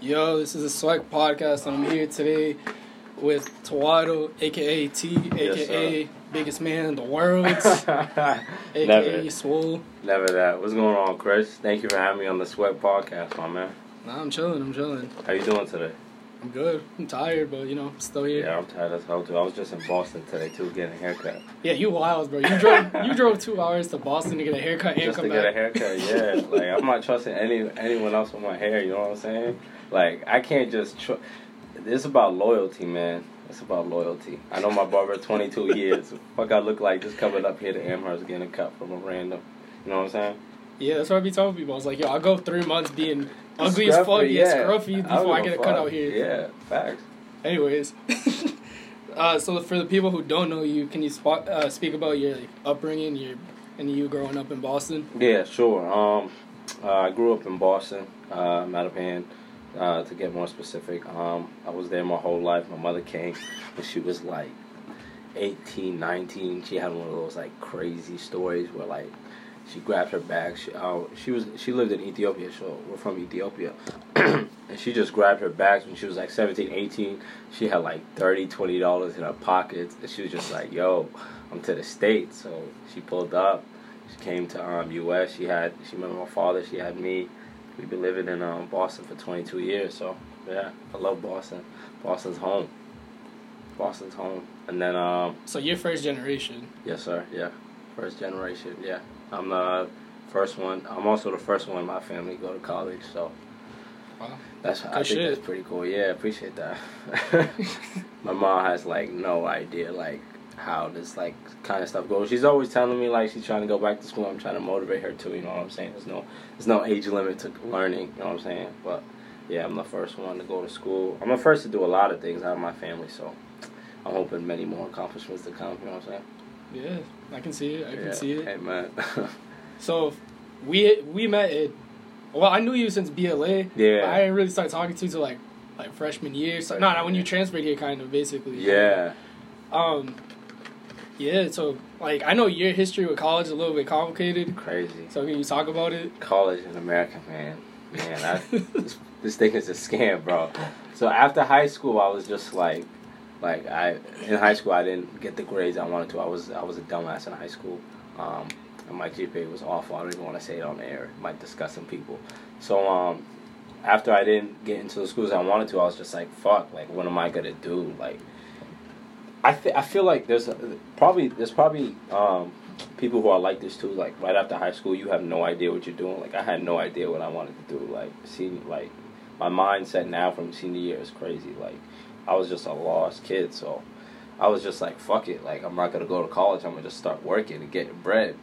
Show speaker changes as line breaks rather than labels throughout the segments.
Yo, this is a Swag podcast, and I'm here today with Tawado, aka T, aka biggest man in the world, aka
Never.
Swole.
Never that. What's going on, Chris? Thank you for having me on the Sweat Podcast, my man.
Nah, I'm chilling, I'm chilling.
How you doing today?
I'm good. I'm tired, but you know, I'm still here.
Yeah, I'm tired as hell too. I was just in Boston today too, getting a haircut.
Yeah, you wild, bro. You drove you drove two hours to Boston to get a haircut and
just
come
to
back.
get a haircut, yeah. like I'm not trusting any anyone else with my hair. You know what I'm saying? Like I can't just. Tr- it's about loyalty, man. It's about loyalty. I know my barber 22 years. Fuck, I look like just coming up here to Amherst getting a cut from a random. You know what I'm saying?
Yeah, that's what I be telling people. I was like, yo, I'll go three months being ugly as fuck,
Scruffy,
yeah, scruffy
I
before I
give
get a
a
cut out here.
Yeah, facts.
Anyways, uh, so for the people who don't know you, can you spot, uh, speak about your like, upbringing, your and you growing up in Boston?
Yeah, sure. Um, uh, I grew up in Boston, uh, Mattapan. Uh, to get more specific, um, I was there my whole life. My mother came when she was like 18, 19. She had one of those like crazy stories where like she grabbed her bag. She, uh, she was she lived in Ethiopia, so we're from Ethiopia. and she just grabbed her bags when she was like 17, 18. She had like 30 20 dollars in her pockets, and she was just like, "Yo, I'm to the states." So she pulled up. She came to um U.S. She had she met my father. She had me. We've been living in um, Boston for 22 years. So yeah, I love Boston. Boston's home. Boston's home. And then um
So you're first generation.
yes sir yeah first generation yeah I'm the first one. I'm also the first one in my family to go to college. So
Wow.
that's I
Good
think
shit.
that's pretty cool. Yeah, appreciate that. my mom has like no idea like how this like kind of stuff goes. She's always telling me like she's trying to go back to school. I'm trying to motivate her too. You know what I'm saying? There's no there's no age limit to learning. You know what I'm saying? But yeah, I'm the first one to go to school. I'm the first to do a lot of things out of my family. So I'm hoping many more accomplishments to come. You know what I'm saying?
Yeah, I can see it. I
yeah.
can see it.
Hey man.
So we we met at well, I knew you since BLA.
Yeah.
I didn't really start talking to you till like like freshman year. So no, no, when you transferred here, kind of basically.
yeah.
Um. Yeah. So like, I know your history with college is a little bit complicated.
Crazy.
So can you talk about it?
college in America, man. Man, I, this, this thing is a scam, bro. So after high school, I was just like, like I in high school I didn't get the grades I wanted to. I was I was a dumbass in high school. Um, and my GPA was awful. I don't even want to say it on air. It might disgust some people. So um, after I didn't get into the schools I wanted to, I was just like, fuck. Like, what am I gonna do? Like, I th- I feel like there's a, probably there's probably um, people who are like this too. Like right after high school, you have no idea what you're doing. Like I had no idea what I wanted to do. Like senior, like my mindset now from senior year is crazy. Like I was just a lost kid, so I was just like, fuck it. Like I'm not gonna go to college. I'm gonna just start working and getting bread.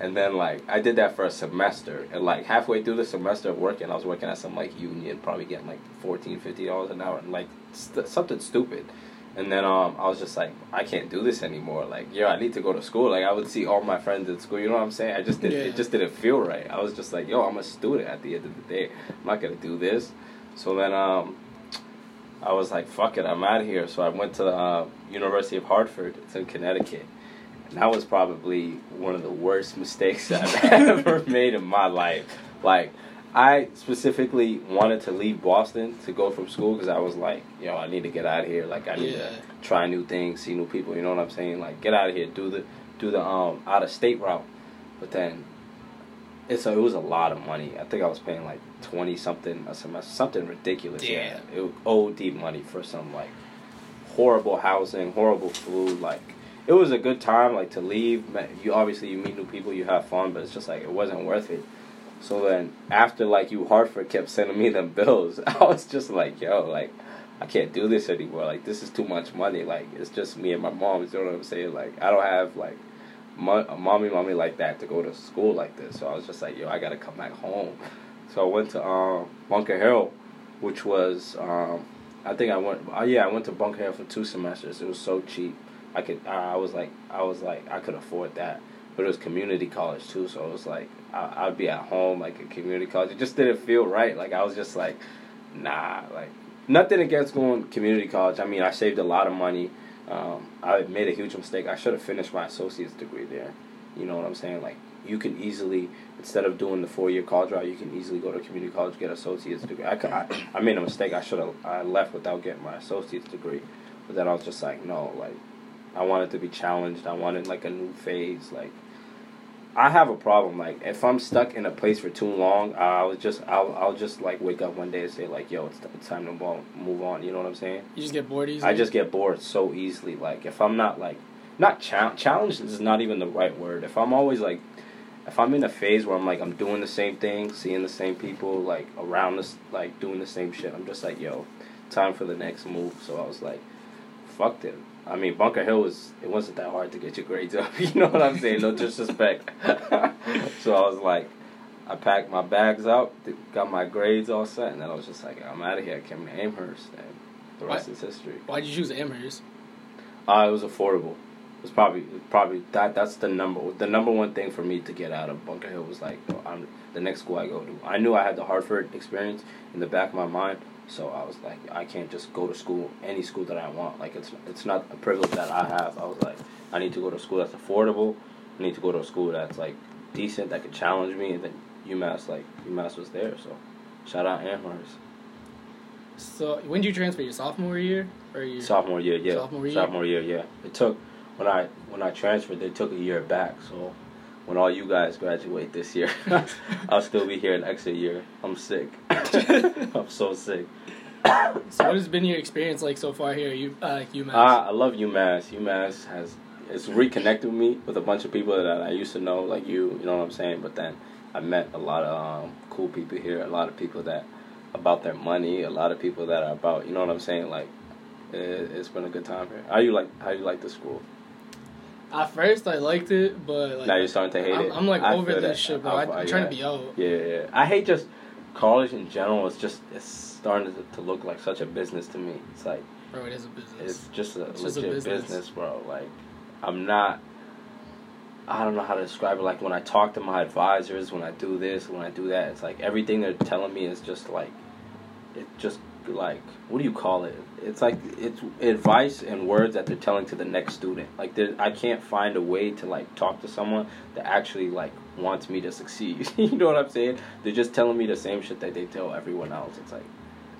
And then like I did that for a semester, and like halfway through the semester of working, I was working at some like union, probably getting like 14 50 dollars an hour, and like st- something stupid. And then um, I was just like, I can't do this anymore. Like, yo, I need to go to school. Like, I would see all my friends at school. You know what I'm saying? I just did.
Yeah.
It just didn't feel right. I was just like, yo, I'm a student at the end of the day. I'm not gonna do this. So then um, I was like, fuck it, I'm out of here. So I went to the uh, University of Hartford. It's in Connecticut. And that was probably one of the worst mistakes I've ever made in my life. Like, I specifically wanted to leave Boston to go from school because I was like, yo, I need to get out of here. Like, I need
Yeah.
to try new things, see new people. You know what I'm saying? Like, get out of here, do the do the um out of state route. But then, it's a, it was a lot of money. I think I was paying like twenty something a semester, something ridiculous. Yeah, it was OD money for some like horrible housing, horrible food. Like, it was a good time. Like to leave, you obviously you meet new people, you have fun, but it's just like it wasn't worth it. So then after like you Hartford kept sending me them bills, I was just like, yo, like I can't do this anymore. Like this is too much money. Like it's just me and my mom. You know what I'm saying? Like I don't have like mo- mommy, mommy like that to go to school like this. So I was just like, yo, I gotta come back home. So I went to um, Bunker Hill, which was um, I think I went. Oh yeah, I went to Bunker Hill for two semesters. It was so cheap. I could. I was like. I was like. I could afford that. But it was community college too, so it was like I, I'd be at home like a community college. It just didn't feel right. Like I was just like, nah. Like nothing against going community college. I mean, I saved a lot of money. Um, I made a huge mistake. I should have finished my associate's degree there. You know what I'm saying? Like you can easily instead of doing the four year college route, you can easily go to community college get associate's degree. I, I, I made a mistake. I should have I left without getting my associate's degree, but then I was just like, no, like I wanted to be challenged. I wanted like a new phase. Like I have a problem. Like if I'm stuck in a place for too long, I will just I'll I'll just like wake up one day and say like, yo, it's, it's time to move on. You know what I'm saying?
You just get bored easily.
I just get bored so easily. Like if I'm not like not cha- challenged is not even the right word. If I'm always like if I'm in a phase where I'm like I'm doing the same thing, seeing the same people, like around this, like doing the same shit, I'm just like, yo, time for the next move. So I was like, fucked it. I mean, Bunker Hill was it wasn't that hard to get your grades up. You know what I'm saying? No disrespect. so I was like, I packed my bags out, got my grades all set, and then I was just like, I'm out of here. I came to Amherst, and the rest is history.
Why'd you choose Amherst?
Uh, it was affordable. It was probably probably that that's the number the number one thing for me to get out of Bunker Hill was like, I'm the next school I go to. I knew I had the Hartford experience in the back of my mind, so I was like, I can't just go to school, any school that I want. Like it's it's not a privilege that I have. I was like, I need to go to a school that's affordable. I need to go to a school that's like decent, that could challenge me. And then UMass, like UMass was there. So shout out Amherst.
So when did you transfer? Your sophomore year or your
sophomore year? Yeah, sophomore year. Sophomore year, yeah. It took when I when I transferred, they took a year back. So when all you guys graduate this year, I'll still be here an extra year. I'm sick. I'm so sick.
so what has been your experience like so far here at uh, UMass?
Uh, I love UMass. UMass has it's reconnected me with a bunch of people that I used to know, like you. You know what I'm saying? But then I met a lot of um, cool people here. A lot of people that about their money. A lot of people that are about you know what I'm saying. Like it, has been a good time here. How you like? How you like the school?
At first, I liked it, but like,
now you're starting to hate
I'm,
it.
I'm like I over this that. shit, bro. I, am trying to be out.
Yeah, yeah. I hate just college in general. It's just it's starting to, to look like such a business to me. It's like,
bro, it is a business.
It's just a it's legit just a business. business, bro. Like, I'm not. I don't know how to describe it. Like when I talk to my advisors, when I do this, when I do that, it's like everything they're telling me is just like, it just like what do you call it? It's like it's advice and words that they're telling to the next student. Like I can't find a way to like talk to someone that actually like wants me to succeed. you know what I'm saying? They're just telling me the same shit that they tell everyone else. It's like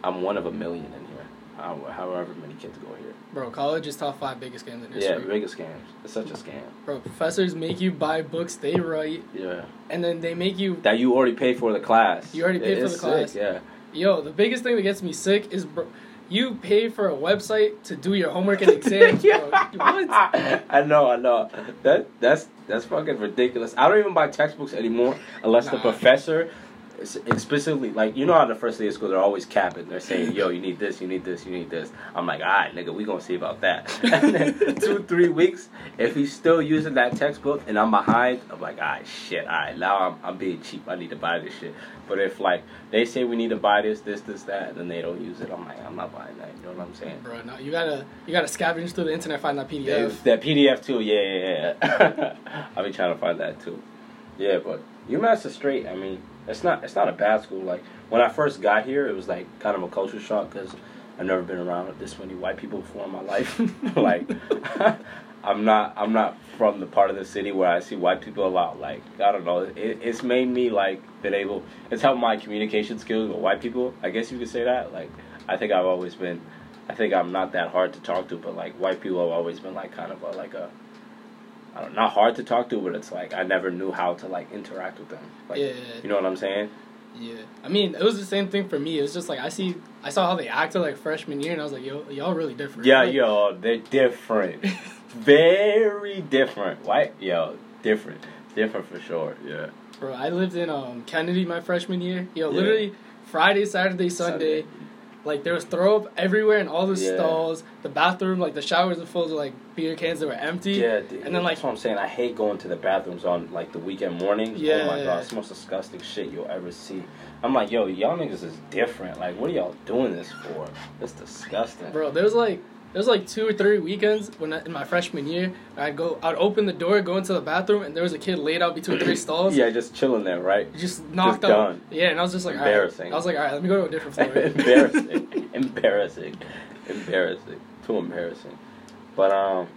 I'm one of a million in here. However many kids go here.
Bro, college is top five biggest scams in history.
Yeah, biggest scams. It's such a scam.
Bro, professors make you buy books they write.
Yeah.
And then they make you
that you already paid for the class.
You already paid it for the class.
Sick, yeah.
Yo, the biggest thing that gets me sick is bro, you pay for a website to do your homework and exams, yeah. bro. What?
I know, I know. That that's that's fucking ridiculous. I don't even buy textbooks anymore unless nah. the professor explicitly like you know how the first day of school they're always capping. They're saying, "Yo, you need this, you need this, you need this." I'm like, "All right, nigga, we gonna see about that." and then two, three weeks, if he's still using that textbook and I'm behind, I'm like, "All right, shit, all right, now I'm I'm being cheap. I need to buy this shit." But if like they say we need to buy this, this, this, that, then they don't use it, I'm like, I'm not buying that. You know what I'm saying?
Bro, no, you gotta you gotta scavenge through the internet, find that PDF.
that PDF too, yeah, yeah, yeah. I'll be trying to find that too. Yeah, but UMass is straight. I mean it's not it's not a bad school. Like when I first got here, it was like kind of a culture shock because I've never been around this many white people before in my life. like I'm not I'm not from the part of the city where I see white people a lot. Like I don't know, it, it's made me like been able. It's helped my communication skills with white people. I guess you could say that. Like I think I've always been. I think I'm not that hard to talk to, but like white people have always been like kind of a, like a I don't, not hard to talk to, but it's like I never knew how to like interact with them. Like,
yeah.
You know what I'm saying?
Yeah. I mean, it was the same thing for me. It was just like I see, I saw how they acted like freshman year, and I was like, yo, y'all really different.
Yeah,
like,
yo, they're different. Very different. White, yo, different, different for sure. Yeah.
Bro, I lived in um Kennedy my freshman year. Yo, yeah. literally Friday, Saturday, Sunday. Sunday like there was throw up everywhere in all the yeah. stalls. The bathroom, like the showers were full of like beer cans that were empty.
Yeah, dude, and then like that's what I'm saying. I hate going to the bathrooms on like the weekend mornings. Yeah, oh my god, it's the most disgusting shit you'll ever see. I'm like, yo, y'all niggas is different. Like, what are y'all doing this for? It's disgusting.
Bro, there's like there was like two or three weekends when I, in my freshman year, I'd go, I'd open the door, go into the bathroom, and there was a kid laid out between three stalls.
yeah, just chilling there, right?
Just knocked just out. Done. Yeah, and I was just like, embarrassing. I was like, all right, let me go to a different floor.
embarrassing, embarrassing, embarrassing, too embarrassing. But um,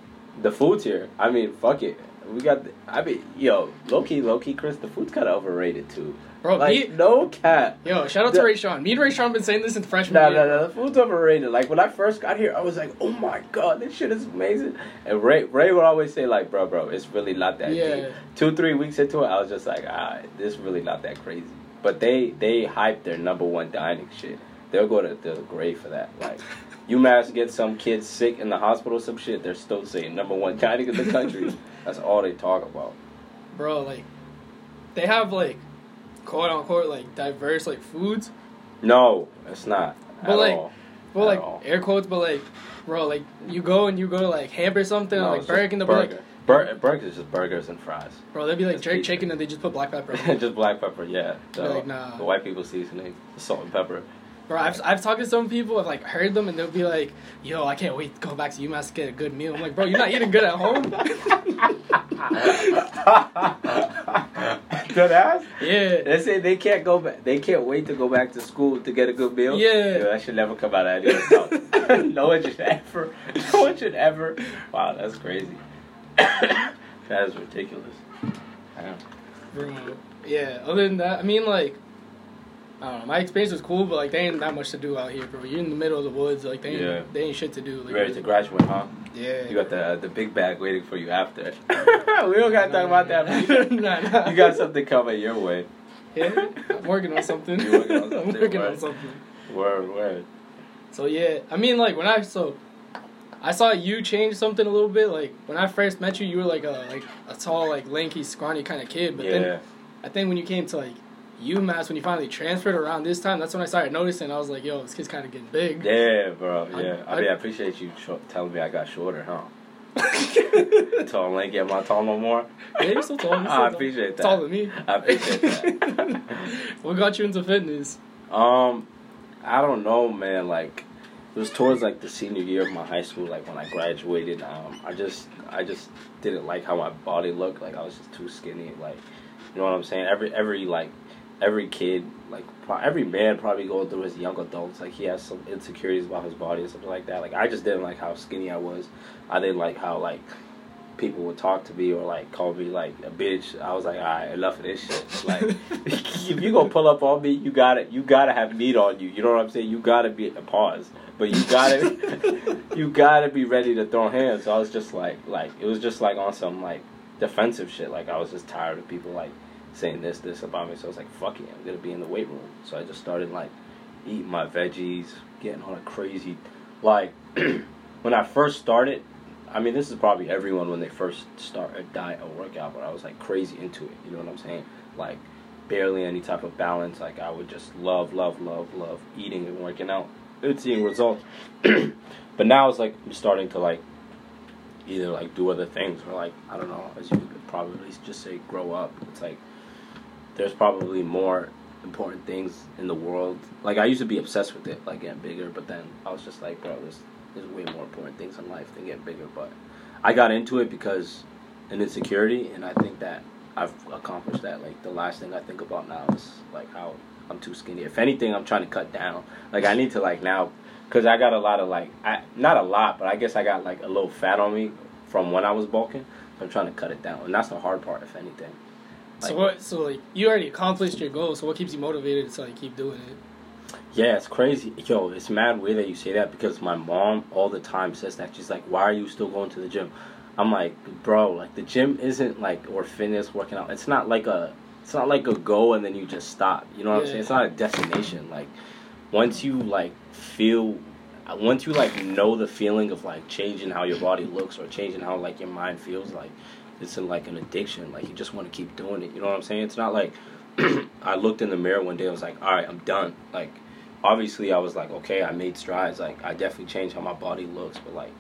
the food's here. I mean, fuck it. We got. The, I mean, yo, low key, low key, Chris. The food's kind of overrated too.
Bro,
like
me,
no cap.
yo, shout out to Ray Sean. Me and Ray Sean been saying this in freshman
No,
year.
no, no. The food's overrated. Like when I first got here, I was like, "Oh my god, this shit is amazing." And Ray, Ray would always say, "Like, bro, bro, it's really not that
Yeah.
deep." Two, three weeks into it, I was just like, "Ah, this really not that crazy." But they they hype their number one dining shit. They'll go to the grave for that. Like, UMass gets some kids sick in the hospital, some shit. They're still saying number one dining in the country. That's all they talk about.
Bro, like, they have like, quote unquote, like diverse like foods.
No, it's not.
But,
at
like,
all.
Well,
At
like
all.
air quotes, but like, bro, like you go and you go to like Hamp or something,
No,
or, like Burger King, they'll
burger.
like,
Bur- burgers is just burgers and fries.
bro, they'll be like jerk chicken and they just put black pepper.
just black pepper, yeah. The,
like, nah.
the white people seasoning, salt and pepper.
Bro, I've, I've talked to some people, I've like heard them, and they'll be like, "Yo, I can't wait to go back to UMass to get a good meal." I'm like, bro, you're not eating good at home.
Good ass.
yeah,
They say they can't go back. They can't wait to go back to school to get a good meal.
Yeah.
Yo, that should never come out of anyone's mouth. no one should ever. No one should ever. Wow, that's crazy. that is ridiculous.
Yeah. Other than that, I mean, like, I don't know. My experience was cool, but like, they ain't that much to do out here, bro. You're in the middle of the woods, like, they ain't,
Yeah.
they ain't shit to do. Like,
You ready to graduate, huh?
Yeah.
You got the the big bag waiting for you after. we don't gotta talk about that.
nah, nah.
You got something coming your way.
Yeah, I'm working on something.
You're working on
I'm
something,
working on something.
Word, word.
So yeah, I mean, like when I so, I saw you change something a little bit. Like when I first met you, you were like a like a tall, like lanky, scrawny kind of kid. But
yeah.
then I think when you came to like UMass, when you finally transferred around this time, that's when I started noticing. I was like, yo, this kid's kind of getting big.
Yeah, bro. Yeah. I,
I-
mean, I appreciate you telling me I got shorter, huh? Tall ain't get my tall no more.
Yeah, you're so tall. You're so
I
tall.
appreciate that.
Taller than me.
I appreciate that.
what got you into fitness?
Um, I don't know, man. Like, it was towards like the senior year of my high school. Like when I graduated, um, I just, I just didn't like how my body looked. Like I was just too skinny. Like, you know what I'm saying? Every, every like, every kid, like pro- every man probably going through his young adults. Like he has some insecurities about his body and something like that. Like I just didn't like how skinny I was. I didn't like how like people would talk to me or like call me like a bitch. I was like, all right, enough of this shit. Like, if you gonna pull up on me, you gotta you gotta have meat on you. You know what I'm saying? You gotta be a pause, but you gotta you gotta be ready to throw hands. So I was just like like it was just like on some like defensive shit. Like I was just tired of people like saying this this about me. So I was like, fuck it, I'm gonna be in the weight room. So I just started like eating my veggies, getting on a crazy like when I first started. I mean, this is probably everyone when they first start a diet or workout, but I was like crazy into it. You know what I'm saying? Like barely any type of balance. Like I would just love, love, love, love eating and working out and seeing results. but now it's like I'm starting to like either like do other things or like I don't know, as you could probably just say, grow up. It's like there's probably more important things in the world. Like I used to be obsessed with it, like getting bigger, but then I was just like, bro, there's there's way more important things in life than getting bigger. But I got into it because an insecurity, and I think that I've accomplished that. Like the last thing I think about now is like how I'm too skinny. If anything, I'm trying to cut down. Like I need to like now, cause I got a lot of like, I not a lot, but I guess I got like a little fat on me from when I was bulking. So I'm trying to cut it down, and that's the hard part, if anything.
So
Like-
what? So like you already accomplished your goal. So what keeps you motivated to like keep doing it?
Yeah, it's crazy. Yo, it's mad weird that you say that because my mom all the time says that. She's like, "Why are you still going to the gym?" I'm like, "Bro, like the gym isn't like or fitness working out. It's not like a it's not like a go and then you just stop. You know what I'm saying? It's not a destination. Like once you like feel once you like know the feeling of like changing how your body looks or changing how like your mind feels like it's in like an addiction like you just want to keep doing it you know what i'm saying? It's not like i looked in the mirror one day i was like all right i'm done. Like obviously i was like okay i made strides like i definitely changed how my body looks but like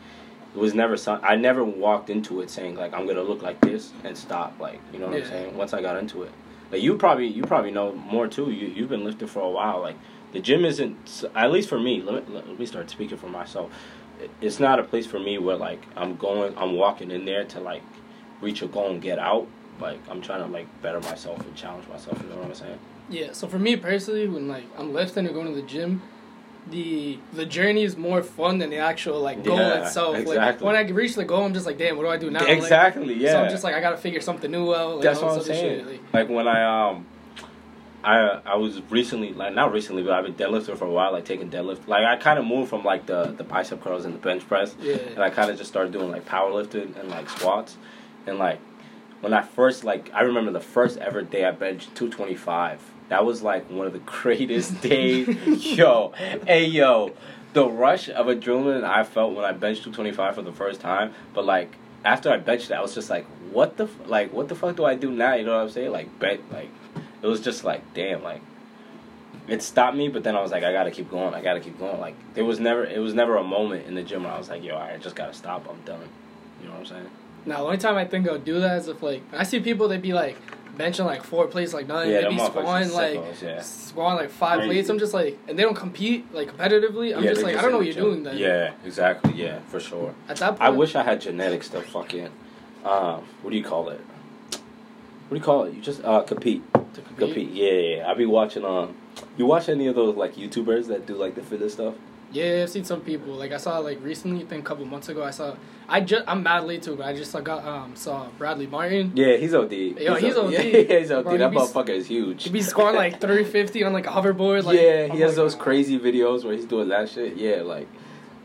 it was never some i never walked into it saying like i'm gonna look like this and stop like you know what i'm saying? Once i got into it. Like you probably you probably know more too you, you've been lifting for a while like the gym isn't at least for me let me, let me start speaking for myself. It's not a place for me where like i'm going i'm walking in there to like reach a goal and get out like i'm trying to like better myself and challenge myself you know what i'm saying
Yeah. So for me personally, when like I'm lifting or going to the gym, the the journey is more fun than the actual like goal
Yeah,
itself. Like when I reach the goal, I'm just like, damn, what do I do now? Like,
exactly. Yeah.
So I'm just like, I gotta figure something new out. Like,
That's what I'm saying.
shit, like-
Like when I um, I I was recently like not recently, but I've been deadlifting for a while, like taking deadlift. Like I kind of moved from like the the bicep curls and the bench press,
Yeah.
and I kind of just started doing like powerlifting and like squats, and like when I first like I remember the first ever day I benched two twenty five. That was like one of the greatest days, yo. Hey yo, the rush of adrenaline I felt when I benched two twenty five for the first time. But like after I benched it, I was just like, what the f- like what the fuck do I do now? You know what I'm saying? Like bet like it was just like damn like it stopped me but then i was like i gotta keep going i gotta keep going like there was never it was never a moment in the gym where i was like yo i just gotta stop i'm done you know what i'm saying
Now, the only time I think I'll do that is if like I see people they be like benching like four plates like nothing.
Yeah,
they be squatting like
yeah.
squatting like five
Crazy.
plates. I'm just like, and they don't compete like competitively. I'm
Yeah,
just like, I don't know what you're
the
doing
gym.
then.
yeah exactly yeah for sure
At that point,
i wish i had genetics to fucking um what do you call it what do you call it you just uh compete
to compete.
compete yeah yeah, yeah. i be watching um you watch any of those like youtubers that do like the fitness stuff
Yeah, I've seen some people. Like I saw like recently, I think a couple months ago, I saw. I just I'm mad late too, but I just got um saw Bradley Martin.
yeah he's od
Yo, he's OD.
yeah he's od
Bro,
that motherfucker is huge
He be scoring like 350 on like a hoverboard. Like,
yeah,
I'm
he has
like,
those crazy videos where he's doing that shit. Yeah, like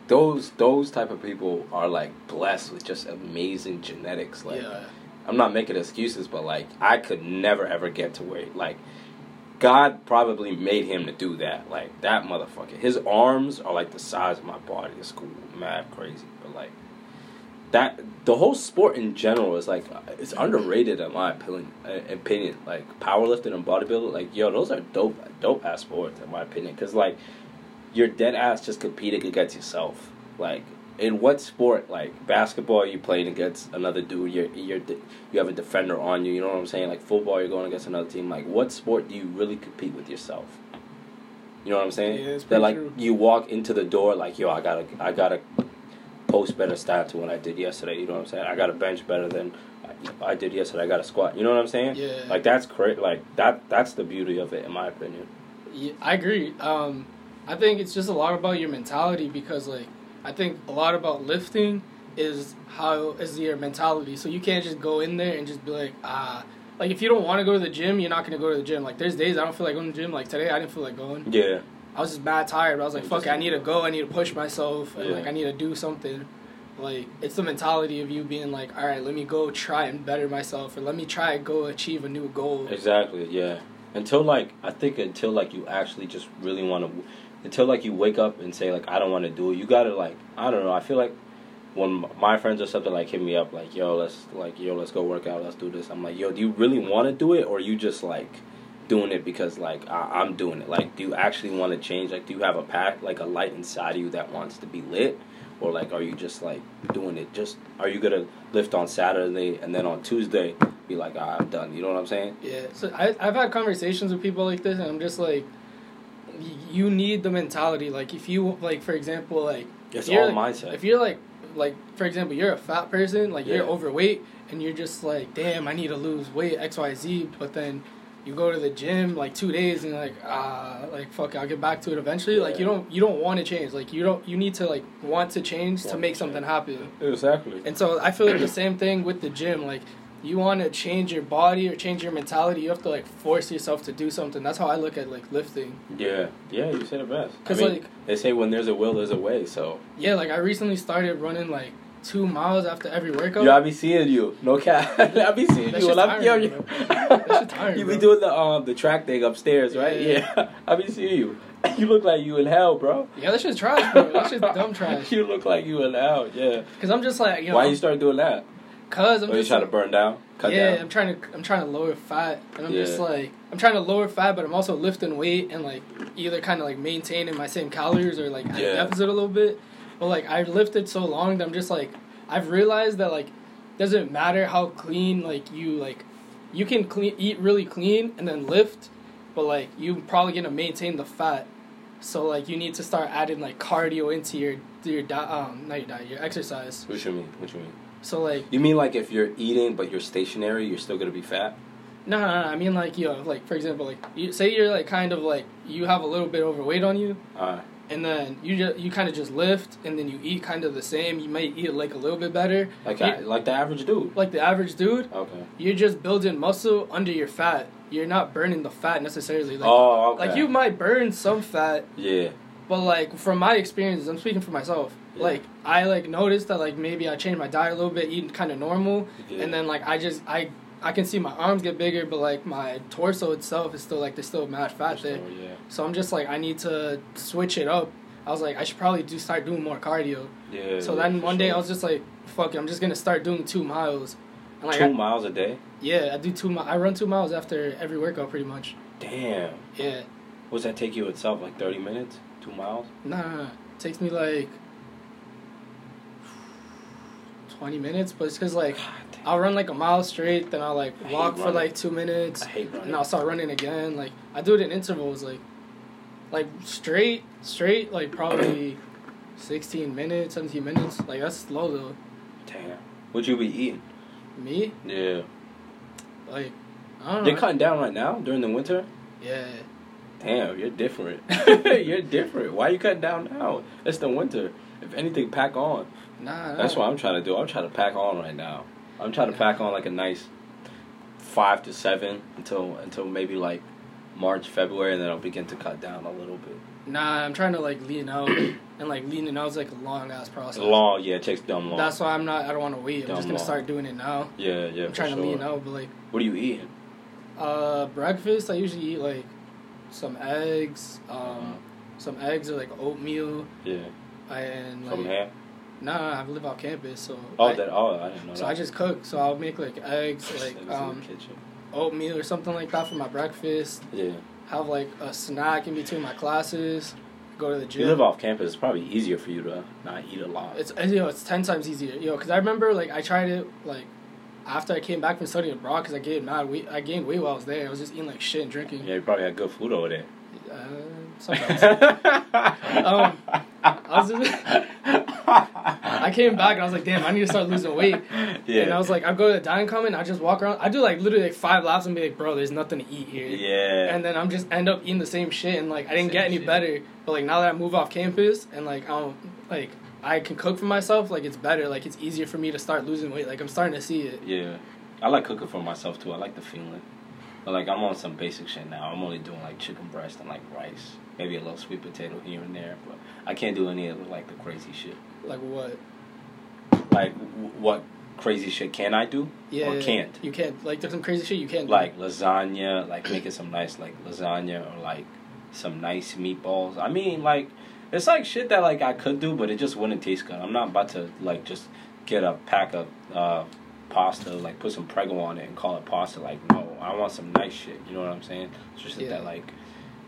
those those type of people are like blessed with just amazing genetics. Like
yeah,
I'm not making excuses, but like I could never ever get to where like God probably made him to do that. Like that motherfucker. His arms are like the size of my body. It's cool, mad crazy, but like that the whole sport in general is like it's underrated in my opinion. Opinion like powerlifting and bodybuilding, like yo, those are dope, dope ass sports in my opinion. Because like you're dead ass just competing against yourself. Like in what sport, like basketball, you playing against another dude. You're you're you have a defender on you. You know what I'm saying? Like football, you're going against another team. Like what sport do you really compete with yourself? You know what I'm saying?
Yeah, it's
that like
true.
you walk into the door like yo, I gotta I gotta post better stats than what I did yesterday. You know what I'm saying? I got to bench better than I, I did yesterday. I got to squat. You know what I'm saying?
Yeah.
Like that's great. Like that. That's the beauty of it, in my opinion.
Yeah, I agree. Um, I think it's just a lot about your mentality because, like, I think a lot about lifting is how is your mentality. So you can't just go in there and just be like, ah, like if you don't want to go to the gym, you're not gonna go to the gym. Like there's days I don't feel like going to the gym. Like today, I didn't feel like going.
Yeah.
I was just mad tired. But I was like, fuck it, I need to go. I need to push myself.
Yeah.
like I need to do something. Like it's the mentality of you being like, all right, let me go try and better myself, or let me try and go achieve a new goal.
Exactly. Yeah. Until like I think until like you actually just really want to, until like you wake up and say like I don't want to do it. You gotta like I don't know. I feel like when my friends or something like hit me up like yo let's like yo let's go work out let's do this. I'm like yo do you really want to do it or you just like doing it because like I- I'm doing it. Like do you actually want to change? Like do you have a pack like a light inside of you that wants to be lit? Or like, are you just like doing it? Just are you gonna lift on Saturday and then on Tuesday be like, ah, I'm done? You know what I'm saying?
Yeah, so I, I've had conversations with people like this, and I'm just like, you need the mentality. Like, if you like, for example, like
It's
if you're,
all
like-
mindset.
If you're like, like for example, you're a fat person, like you're overweight, and you're just like, damn, I need to lose weight, X, Y, Z. But then you go to the gym like two days, and you're like, ah, like fuck, I'll get back to it eventually. Like you don't, you don't want to change. Like you don't, you need to like want to change to make
to
something
change.
happen.
Exactly.
And so I feel like the same thing with the gym. Like you want to change your body or change your mentality, you have to like force yourself to do something. That's how I look at like lifting.
Yeah, yeah, you said it best. I
'Cause,
mean,
like-
they say when there's a will, there's a way. So
Yeah, like I recently started running like two miles after every workout.
yeah, I be seeing you. No cap, I be seeing
That
you. when I'm
bro.
you,
tiring,
you be
bro.
doing the um the track thing upstairs, right?
Yeah.
Yeah, I be seeing you. You look like you in hell, bro.
Yeah, that shit's trash, bro. That shit's dumb trash.
you look like you in hell. Yeah.
Cause I'm just like you know,
Why you start doing that?
Cause I'm
Or you
just
trying to burn down, cut
yeah,
down?
I'm trying to I'm trying to lower fat, and I'm just like I'm trying to lower fat, but I'm also lifting weight and like either kind of like maintaining my same calories or like
Yeah.
deficit a little bit. But like I've lifted so long that I'm just like I've realized that like doesn't matter how clean like you like you can clean eat really clean and then lift, but like you probably gonna maintain the fat. So like you need to start adding like cardio into your your di- um not your diet your exercise.
What you mean? What you mean?
So like
You mean like if you're eating but you're stationary, you're still gonna be fat?
No, no, no. I mean, like, yo, like, for example, like, you say you're, like, kind of, like, you have a little bit overweight on you,
Uh,
and then you just you kind of just lift, and then you eat kind of the same. You might eat like a little bit better,
Like
You-
I, like the average dude.
like the average dude.
Okay.
You're just building muscle under your fat. You're not burning the fat necessarily. Like,
oh, okay.
like you might burn some fat,
Yeah.
but like from my experiences, I'm speaking for myself.
Yeah.
Like I like noticed that like maybe I changed my diet a little bit, eating kind of normal,
Yeah.
and then like I just I I can see my arms get bigger, but like my torso itself is still like there's still mad fat there.
So, yeah.
So I'm just like I need to switch it up. I was like I should probably do start doing more cardio.
Yeah.
So then one day
sure.
I was just like, fuck it, I'm just gonna start doing two miles. And like
two
I,
miles a day.
yeah, I do two. mi- I run two miles after every workout, pretty much.
Damn.
Yeah,
What's that take you itself? Like thirty minutes? Two miles?
nah, nah, nah. It takes me like twenty minutes, but it's cause like
God.
I'll run like a mile straight, then I'll like
I
walk for like two minutes,
I hate running.
and I'll start running again. Like I do it in intervals, like like straight, straight, like probably sixteen minutes, seventeen minutes. Like that's slow though.
Damn. What you be eating?
Me,
Yeah.
like I don't know.
They're cutting down right now during the winter.
yeah.
Damn, you're different. you're different. Why are you cutting down now? It's the winter. If anything, pack on.
Nah, nah.
That's what I'm trying to do. I'm trying to pack on right now. I'm trying to pack on like a nice five to seven until until maybe like March, February, and then I'll begin to cut down a little bit.
Nah, I'm trying to like lean out, and like leaning out is like a long ass process.
Long, yeah, it takes dumb long.
That's why I'm not. I don't want to wait. I'm just gonna
long.
start doing it now.
yeah, yeah.
I'm trying to lean out, but like
What are you eating?
uh breakfast, I usually eat like some eggs, um,
Uh-huh.
some eggs or like oatmeal,
Yeah,
and like
from
nah, I live off campus, so
Oh,
I,
that. Oh, I didn't know
so
that.
I just cook. So I'll make like eggs, like
Niggas in the
um oatmeal or something like that for my breakfast.
Yeah.
Have like a snack in between my classes. Go to the gym.
You live off campus. It's probably easier for you to not eat a lot.
It's you know it's ten times easier, you know, because I remember like I tried it like after I came back from studying abroad because I gained mad weight. I gained weight while I was there. I was just eating like shit and drinking.
yeah, you probably had good food over there.
Uh, sometimes. um, I was just, I came back and I was like, damn, I need to start losing weight.
yeah.
And I was like, I go to the dining comment, and I just walk around. I do like literally like five laps and be like, bro, there's nothing to eat here.
yeah.
And then I'm just end up eating the same shit, and like I didn't
Same
get any
shit.
better. But like now that I move off campus and like I don't like I can cook for myself, like it's better. Like it's easier for me to start losing weight. Like I'm starting to see it.
Yeah, I like cooking for myself too. I like the feeling. But like I'm on some basic shit now. I'm only doing like chicken breast and like rice, maybe a little sweet potato here and there. But I can't do any of like the crazy shit.
Like what?
Like w- what crazy shit can I do
Yeah.
or can't?
You can't. Like there's some crazy shit you can't. do.
Like lasagna, like making some nice like lasagna or like some nice meatballs. I mean like it's like shit that like I could do, but it just wouldn't taste good. I'm not about to like just get a pack of uh, pasta, like put some prego on it and call it pasta. Like no, I want some nice shit. You know what I'm saying? It's just
Yeah.
that like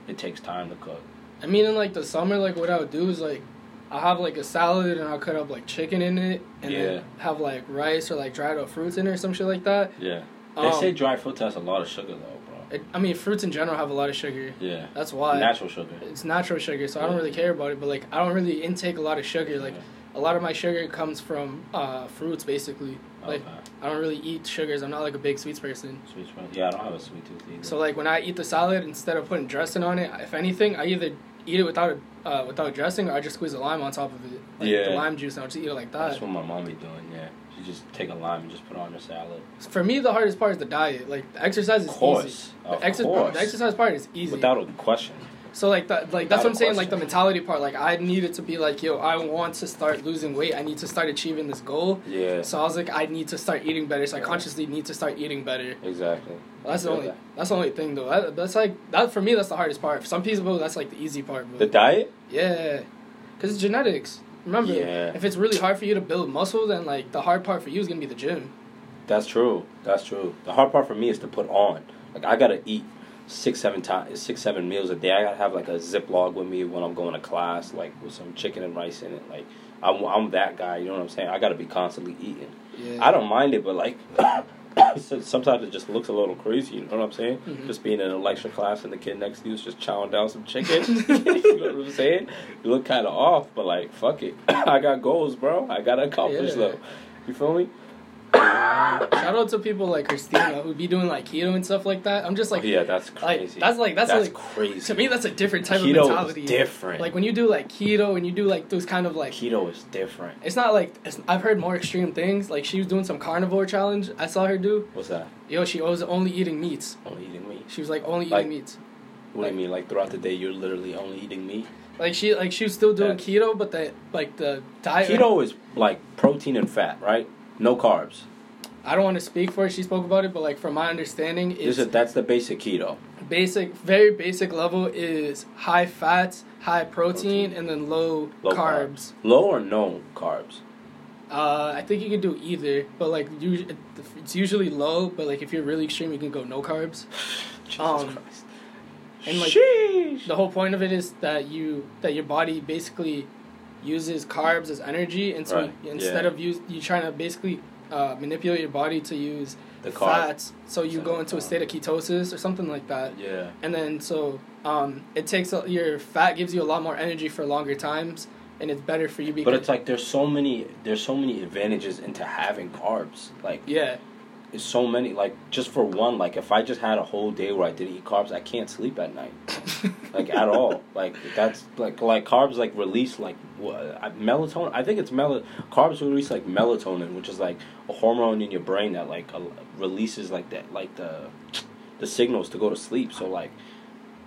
it takes time to cook.
I mean, in like the summer, like what I would do is like. I'll have like a salad and I'll cut up like chicken in it and
Yeah.
then have like rice or like dried up fruits in it or some shit like that.
Yeah. They
Um,
say dry fruit has a lot of sugar though, bro.
It, I mean, fruits in general have a lot of sugar.
Yeah.
That's why.
Natural sugar.
It's natural sugar, so I don't really care about it. But like, I don't really intake a lot of sugar. Like,
Yeah.
a lot of my sugar comes from uh, fruits, basically. Like,
Okay.
I don't really eat sugars. I'm not like a big sweets person.
Sweet sweet. Yeah, I don't have a sweet tooth either.
So like, when I eat the salad, instead of putting dressing on it, if anything, I either eat it without a uh, without dressing, or I just squeeze a lime on top of it, like
Yeah.
the lime juice, and I'll just eat it like that.
That's what my mom be doing. Yeah, she just take a lime and just put it on her salad.
For me, the hardest part is the diet. Like, the exercise is
Of course,
easy.
of
the, exer-
course.
the exercise part is easy.
Without a question.
So like that, like that's what I'm saying. Like the mentality part. Like I needed to be like, yo, I want to start losing weight. I need to start achieving this goal.
Yeah.
So I was like, I need to start eating better. So I consciously need to start eating better.
Exactly.
That's the only.
that.
That's the only thing though. That, that's like that for me. That's the hardest part. For some people, that's like the easy part. But
The diet?
yeah, because it's genetics. Remember,
Yeah.
if it's really hard for you to build muscle, then like the hard part for you is gonna be the gym.
That's true. That's true. The hard part for me is to put on. Like I gotta eat six, seven times, six, seven meals a day. I gotta have like a Ziploc with me when I'm going to class, like with some chicken and rice in it. Like I'm, I'm that guy. You know what I'm saying? I gotta be constantly eating.
Yeah.
I don't mind it, but like sometimes it just looks a little crazy. You know what I'm saying?
Mhm.
Just being in a lecture class and the kid next to you is just chowing down some chicken. you know what I'm saying? You look kind of off, but like fuck it. I got goals, bro. I gotta accomplish
Yeah.
though. You feel me?
Shout out to people like Christina who be doing like keto and stuff like that. I'm just like,
yeah, that's
like
crazy.
that's like that's,
that's
like
crazy.
to me that's a different type
keto
of mentality.
is different.
Like when you do like keto and you do like those kind of like
keto is different.
it's not like it's, I've heard more extreme things. Like she was doing some carnivore challenge. I saw her do.
What's that?
Yo, she was only eating meats.
Only eating meat.
She was like only
Like-
eating meats.
What do you mean? Like throughout the day, you're literally only eating meat?
Like she like she was still doing
That's-
keto, but the like the diet.
Keto is like protein and fat, right? No carbs.
I don't want to speak for it. She spoke about it, but like from my understanding, is
that's the basic keto.
basic, very basic level is high fats, high protein,
Protein.
and then low,
Low
carbs.
Low or no carbs?
Uh, I think you can do either, but like you, it's usually low. But like if you're really extreme, you can go no carbs.
Jesus
Um,
Christ.
and, like,
Sheesh.
The whole point of it is that you that your body basically uses carbs as energy, and so
Right,
instead
yeah.
of use you trying to basically uh, manipulate your body to use
the carb.
fats, so you go into a state of ketosis or something like that.
Yeah.
and then so um, it takes a, your fat gives you a lot more energy for longer times, and it's better for you because
But it's like there's so many there's so many advantages into having carbs. Like
yeah,
it's so many like just for one, like if I just had a whole day where I didn't eat carbs, I can't sleep at night. like at all. Like that's like like carbs like release like what, melatonin. I think it's mel carbs release like melatonin, which is like a hormone in your brain that like uh, releases like that like the the signals to go to sleep. So like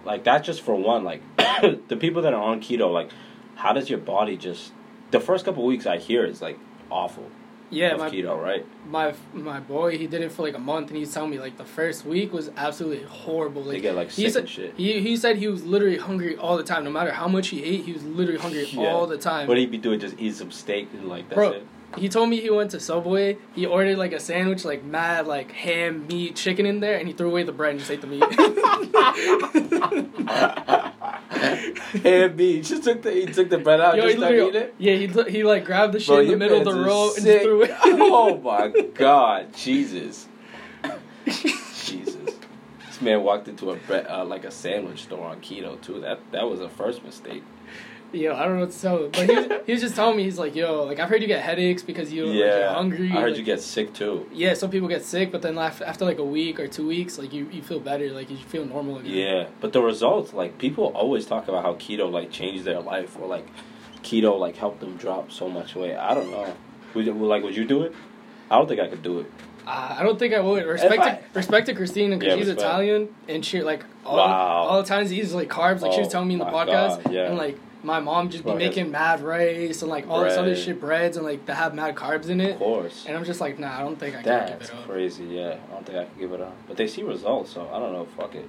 like that's just for one. Like the people that are on keto, like how does your body just the first couple weeks I hear is like awful
yeah. My
keto, right?
my my boy, he did it for like a month, and he's telling me like the first week was absolutely horrible. Like
They get like
he
sick
said,
and shit.
he he said he was literally hungry all the time. No matter how much he ate, he was literally hungry
Yeah.
all the time.
What he'd be doing? Just eat some steak and like that's
Bro,
it.
He told me he went to Subway. He ordered like a sandwich, like mad, like ham, meat, chicken in there, and he threw away the bread and just ate the meat.
and B, just took the he took the bread out,
Yo,
just
he
it.
yeah, he he like grabbed the shit
Bro,
in the middle of the row and just threw it.
oh my god, Jesus, Jesus! This man walked into a bre- uh, like a sandwich store on keto too. That that was a first mistake.
Yo, I don't know what to tell him, but he was, he was just telling me he's like, yo, like I've heard you get headaches because you like,
yeah,
you're hungry.
I heard
like-
you get sick too.
Yeah, some people get sick, but then after, after like a week or two weeks, like you, you feel better, like you feel normal again.
Yeah, but the results, like people always talk about how keto like changed their life, or like keto like helped them drop so much weight. I don't know. Would you, like would you do it? I don't think I could do it.
Uh, I don't think I would. Respect
I-
to, respect to Christina because
Yeah,
she's
respect.
Italian and she like all,
Wow.
all the times eats like carbs. Like she was
Oh,
telling me in the podcast,
God, yeah.
and like my mom just be making mad rice and like all this other shit breads and like that have mad carbs in it.
Of course.
And I'm just like, nah, I don't think I can
That's
give it up.
That's crazy. Yeah, I don't think I can give it up. But they see results, so I don't know. Fuck it.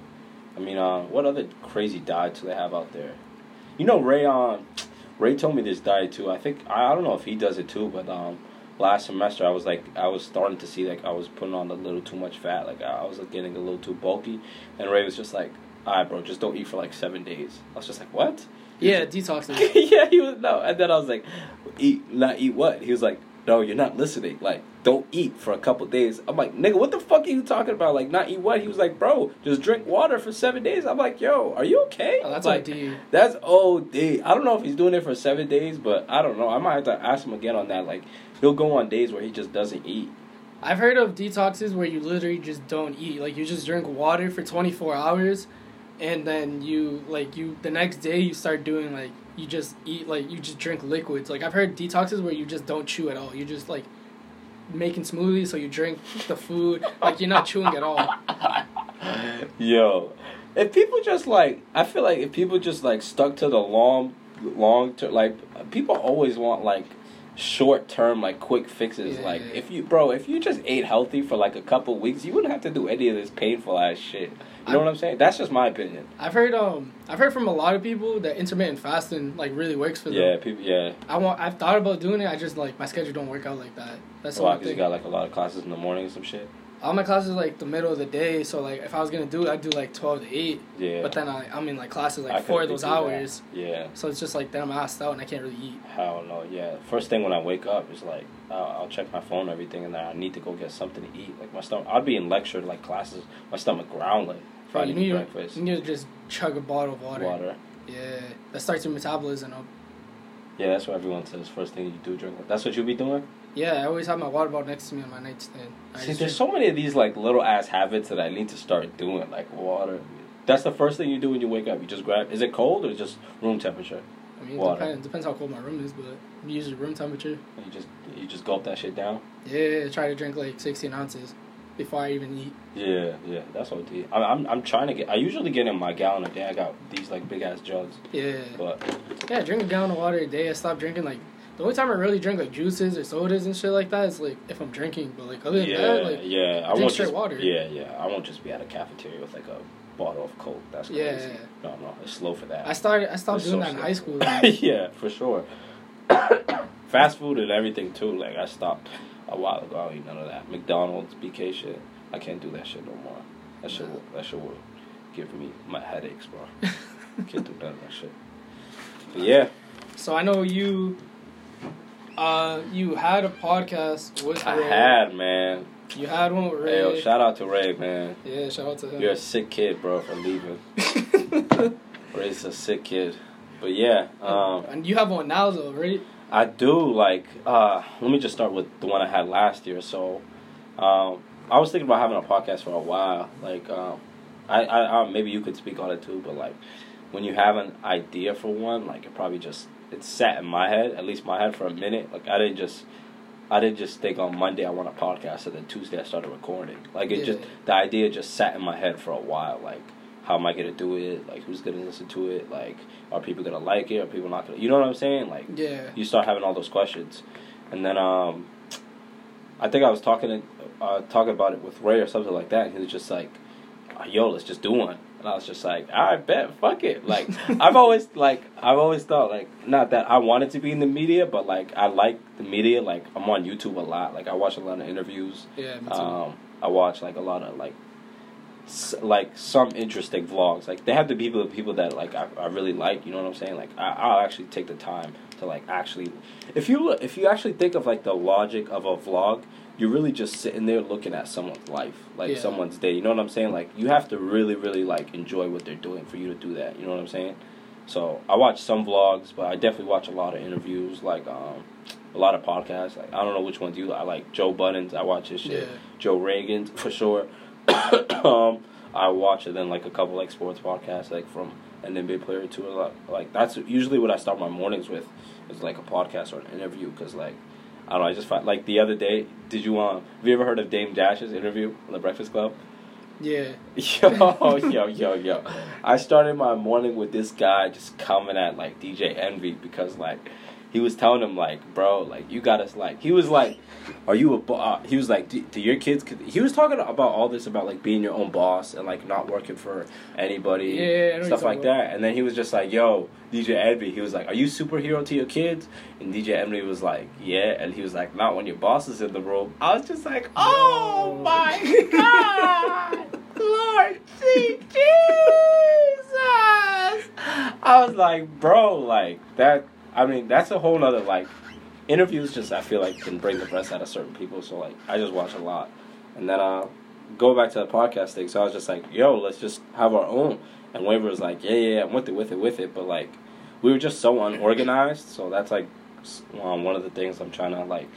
I mean, uh, what other crazy diets do they have out there? You know, Ray. Um, Ray told me this diet too. I think I, I don't know if he does it too, but um, last semester I was like I was starting to see like I was putting on a little too much fat. Like I was like, getting a little too bulky, and Ray was just like, "All right, bro, just don't eat for like seven days." I was just like, "What?"
Yeah, detoxing.
yeah, he was no, and then I was like, "Eat, not eat what?" He was like, "No, you're not listening. Like, don't eat for a couple days." I'm like, "Nigga, what the fuck are you talking about? Like, not eat what?" He was like, "Bro, just drink water for seven days." I'm like, "Yo, are you okay?"
Oh, that's
like,
OD.
That's OD. I don't know if he's doing it for seven days, but I don't know. I might have to ask him again on that. Like, he'll go on days where he just doesn't eat.
I've heard of detoxes where you literally just don't eat. Like you just drink water for 24 hours, and then you like you the next day you start doing like you just eat like you just drink liquids. Like I've heard detoxes where you just don't chew at all. You just like making smoothies, so you drink the food like you're not chewing at all.
Yo, if people just like, I feel like if people just like stuck to the long, long term, like people always want like short term, like quick fixes.
Yeah,
like
yeah,
if you, bro, if you just ate healthy for like a couple weeks, you wouldn't have to do any of this painful ass shit. You know
I'm-
what I'm saying? That's just my opinion.
I've heard um I've heard from a lot of people that intermittent fasting like really works for them.
Yeah, people. Yeah,
I want I've thought about doing it. I just like my schedule don't work out like that. That's
why? Because you got like a lot of classes in the morning and some shit.
All my classes are like the middle of the day, so like if I was gonna do it, I'd do like twelve to eight.
Yeah,
But then I I'm in like classes
I
like four of those
do that.
hours,
Yeah.
so it's just like then I'm asked out and I can't really eat.
Hell no, yeah. First thing when I wake up is like I'll, I'll check my phone and everything, and then I need to go get something to eat. Like my stomach, I'd be in lecture like classes, my stomach growling. If
Bro,
I
you need
breakfast,
you need to just chug a bottle of water.
water.
Yeah, that starts your metabolism up.
Yeah, that's what everyone says. First thing you do drink. That's what you'll be doing.
Yeah, I always have my water bottle next to me on my nightstand. I
See, there's so many of these like little ass habits that I need to start doing, like water. That's the first thing you do when you wake up. You just grab. Is it cold or just room temperature?
I mean, it
water.
depends, depends how cold my room is, but usually room temperature.
And you just you just gulp that shit down.
Yeah, try to drink like 16 ounces before I even eat.
Yeah, yeah, that's what I, I'm I'm trying to get. I usually get in my gallon a day. I got these like big ass jugs,
Yeah.
but
Yeah, drink a gallon of water a day. I stopped drinking like the only time I really drink like juices or sodas and shit like that is like if I'm drinking. But like other than
yeah,
that, like
yeah, I
drink
won't
straight
just
water.
Yeah, yeah, I won't just be at a cafeteria with like a bottle of Coke. That's crazy.
Yeah.
No, no, it's slow for that.
I started, I stopped
It's
doing
so
that in
slow.
high school. like,
yeah, for sure. Fast food and everything too. Like I stopped a while ago. I don't eat none of that. McDonald's, BK shit. I can't do that shit no more. That shit will that shit will give me my headaches, bro. can't do none of that shit. But yeah,
so I know you. Uh, you had a podcast with
I
Ray.
had man.
You had one with
Hey, yo,
Ray.
shout out to Ray, man.
yeah, shout out to him.
You're a sick kid, bro, for leaving. Ray's a sick kid. But yeah, um,
and you have one now though, right?
I do like. Uh, let me just start with the one I had last year. So, um, I was thinking about having a podcast for a while. Like, um, I, I, I, maybe you could speak on it too. But like, when you have an idea for one, like it probably just it's set in my head, at least my head for a minute. Like I didn't just. I didn't just think on Monday I want a podcast and then Tuesday I started recording. Like it
Yeah.
just the idea just sat in my head for a while. Like how am I gonna do it? Like who's gonna listen to it? Like are people gonna like it? Are people not gonna? You know what I'm saying? Like
Yeah.
you start having all those questions, and then um, I think I was talking to, uh, talking about it with Ray or something like that. And he was just like, "Uh, "Yo, let's just do one." And I was just like, "I bet, fuck it." Like I've always like I've always thought like not that I wanted to be in the media, but like I like the media. Like I'm on YouTube a lot. Like I watch a lot of interviews.
Yeah, me too.
Um, I watch like a lot of like s- like some interesting vlogs. Like they have the people people that like I, I really like. You know what I'm saying? Like I, I'll actually take the time to like actually, if you look, if you actually think of like the logic of a vlog, you're really just sitting there looking at someone's life, like
Yeah.
someone's day. You know what I'm saying? Like you have to really really like enjoy what they're doing for you to do that. You know what I'm saying? So I watch some vlogs, but I definitely watch a lot of interviews, like um, a lot of podcasts. Like I don't know which ones you. I like Joe Budden's. I watch his shit.
Yeah.
Joe Rogan's for sure. um, I watch it then like a couple like sports podcasts like from an NBA player to A lot like that's usually what I start my mornings with is like a podcast or an interview because like I don't know. I just find like the other day. Did you um? Have you ever heard of Dame Dash's interview on the Breakfast Club?
yeah.
Yo, yo, yo, yo. I started my morning with this guy just coming at like DJ Envy because like he was telling him like, bro, like you got us like he was like, are you a bo-? Uh, he was like, do, do your kids? could-" He was talking about all this about like being your own boss and like not working for anybody,
Yeah, I know
stuff like
about.
that. And then he was just like, yo, DJ Envy. He was like, are you superhero to your kids? And DJ Envy was like, yeah. And he was like, not when your boss is in the room. I was just like, oh
No.
my god. Lord Jesus. I was like, bro, like that. I mean, that's a whole nother like interviews. Just I feel like can bring the best out of certain people. So like, I just watch a lot, and then uh, go back to the podcast thing. So I was just like, yo, let's just have our own. And Waver was like, yeah, yeah, I'm with it, with it, with it. But like, we were just so unorganized. So that's like um, one of the things I'm trying to like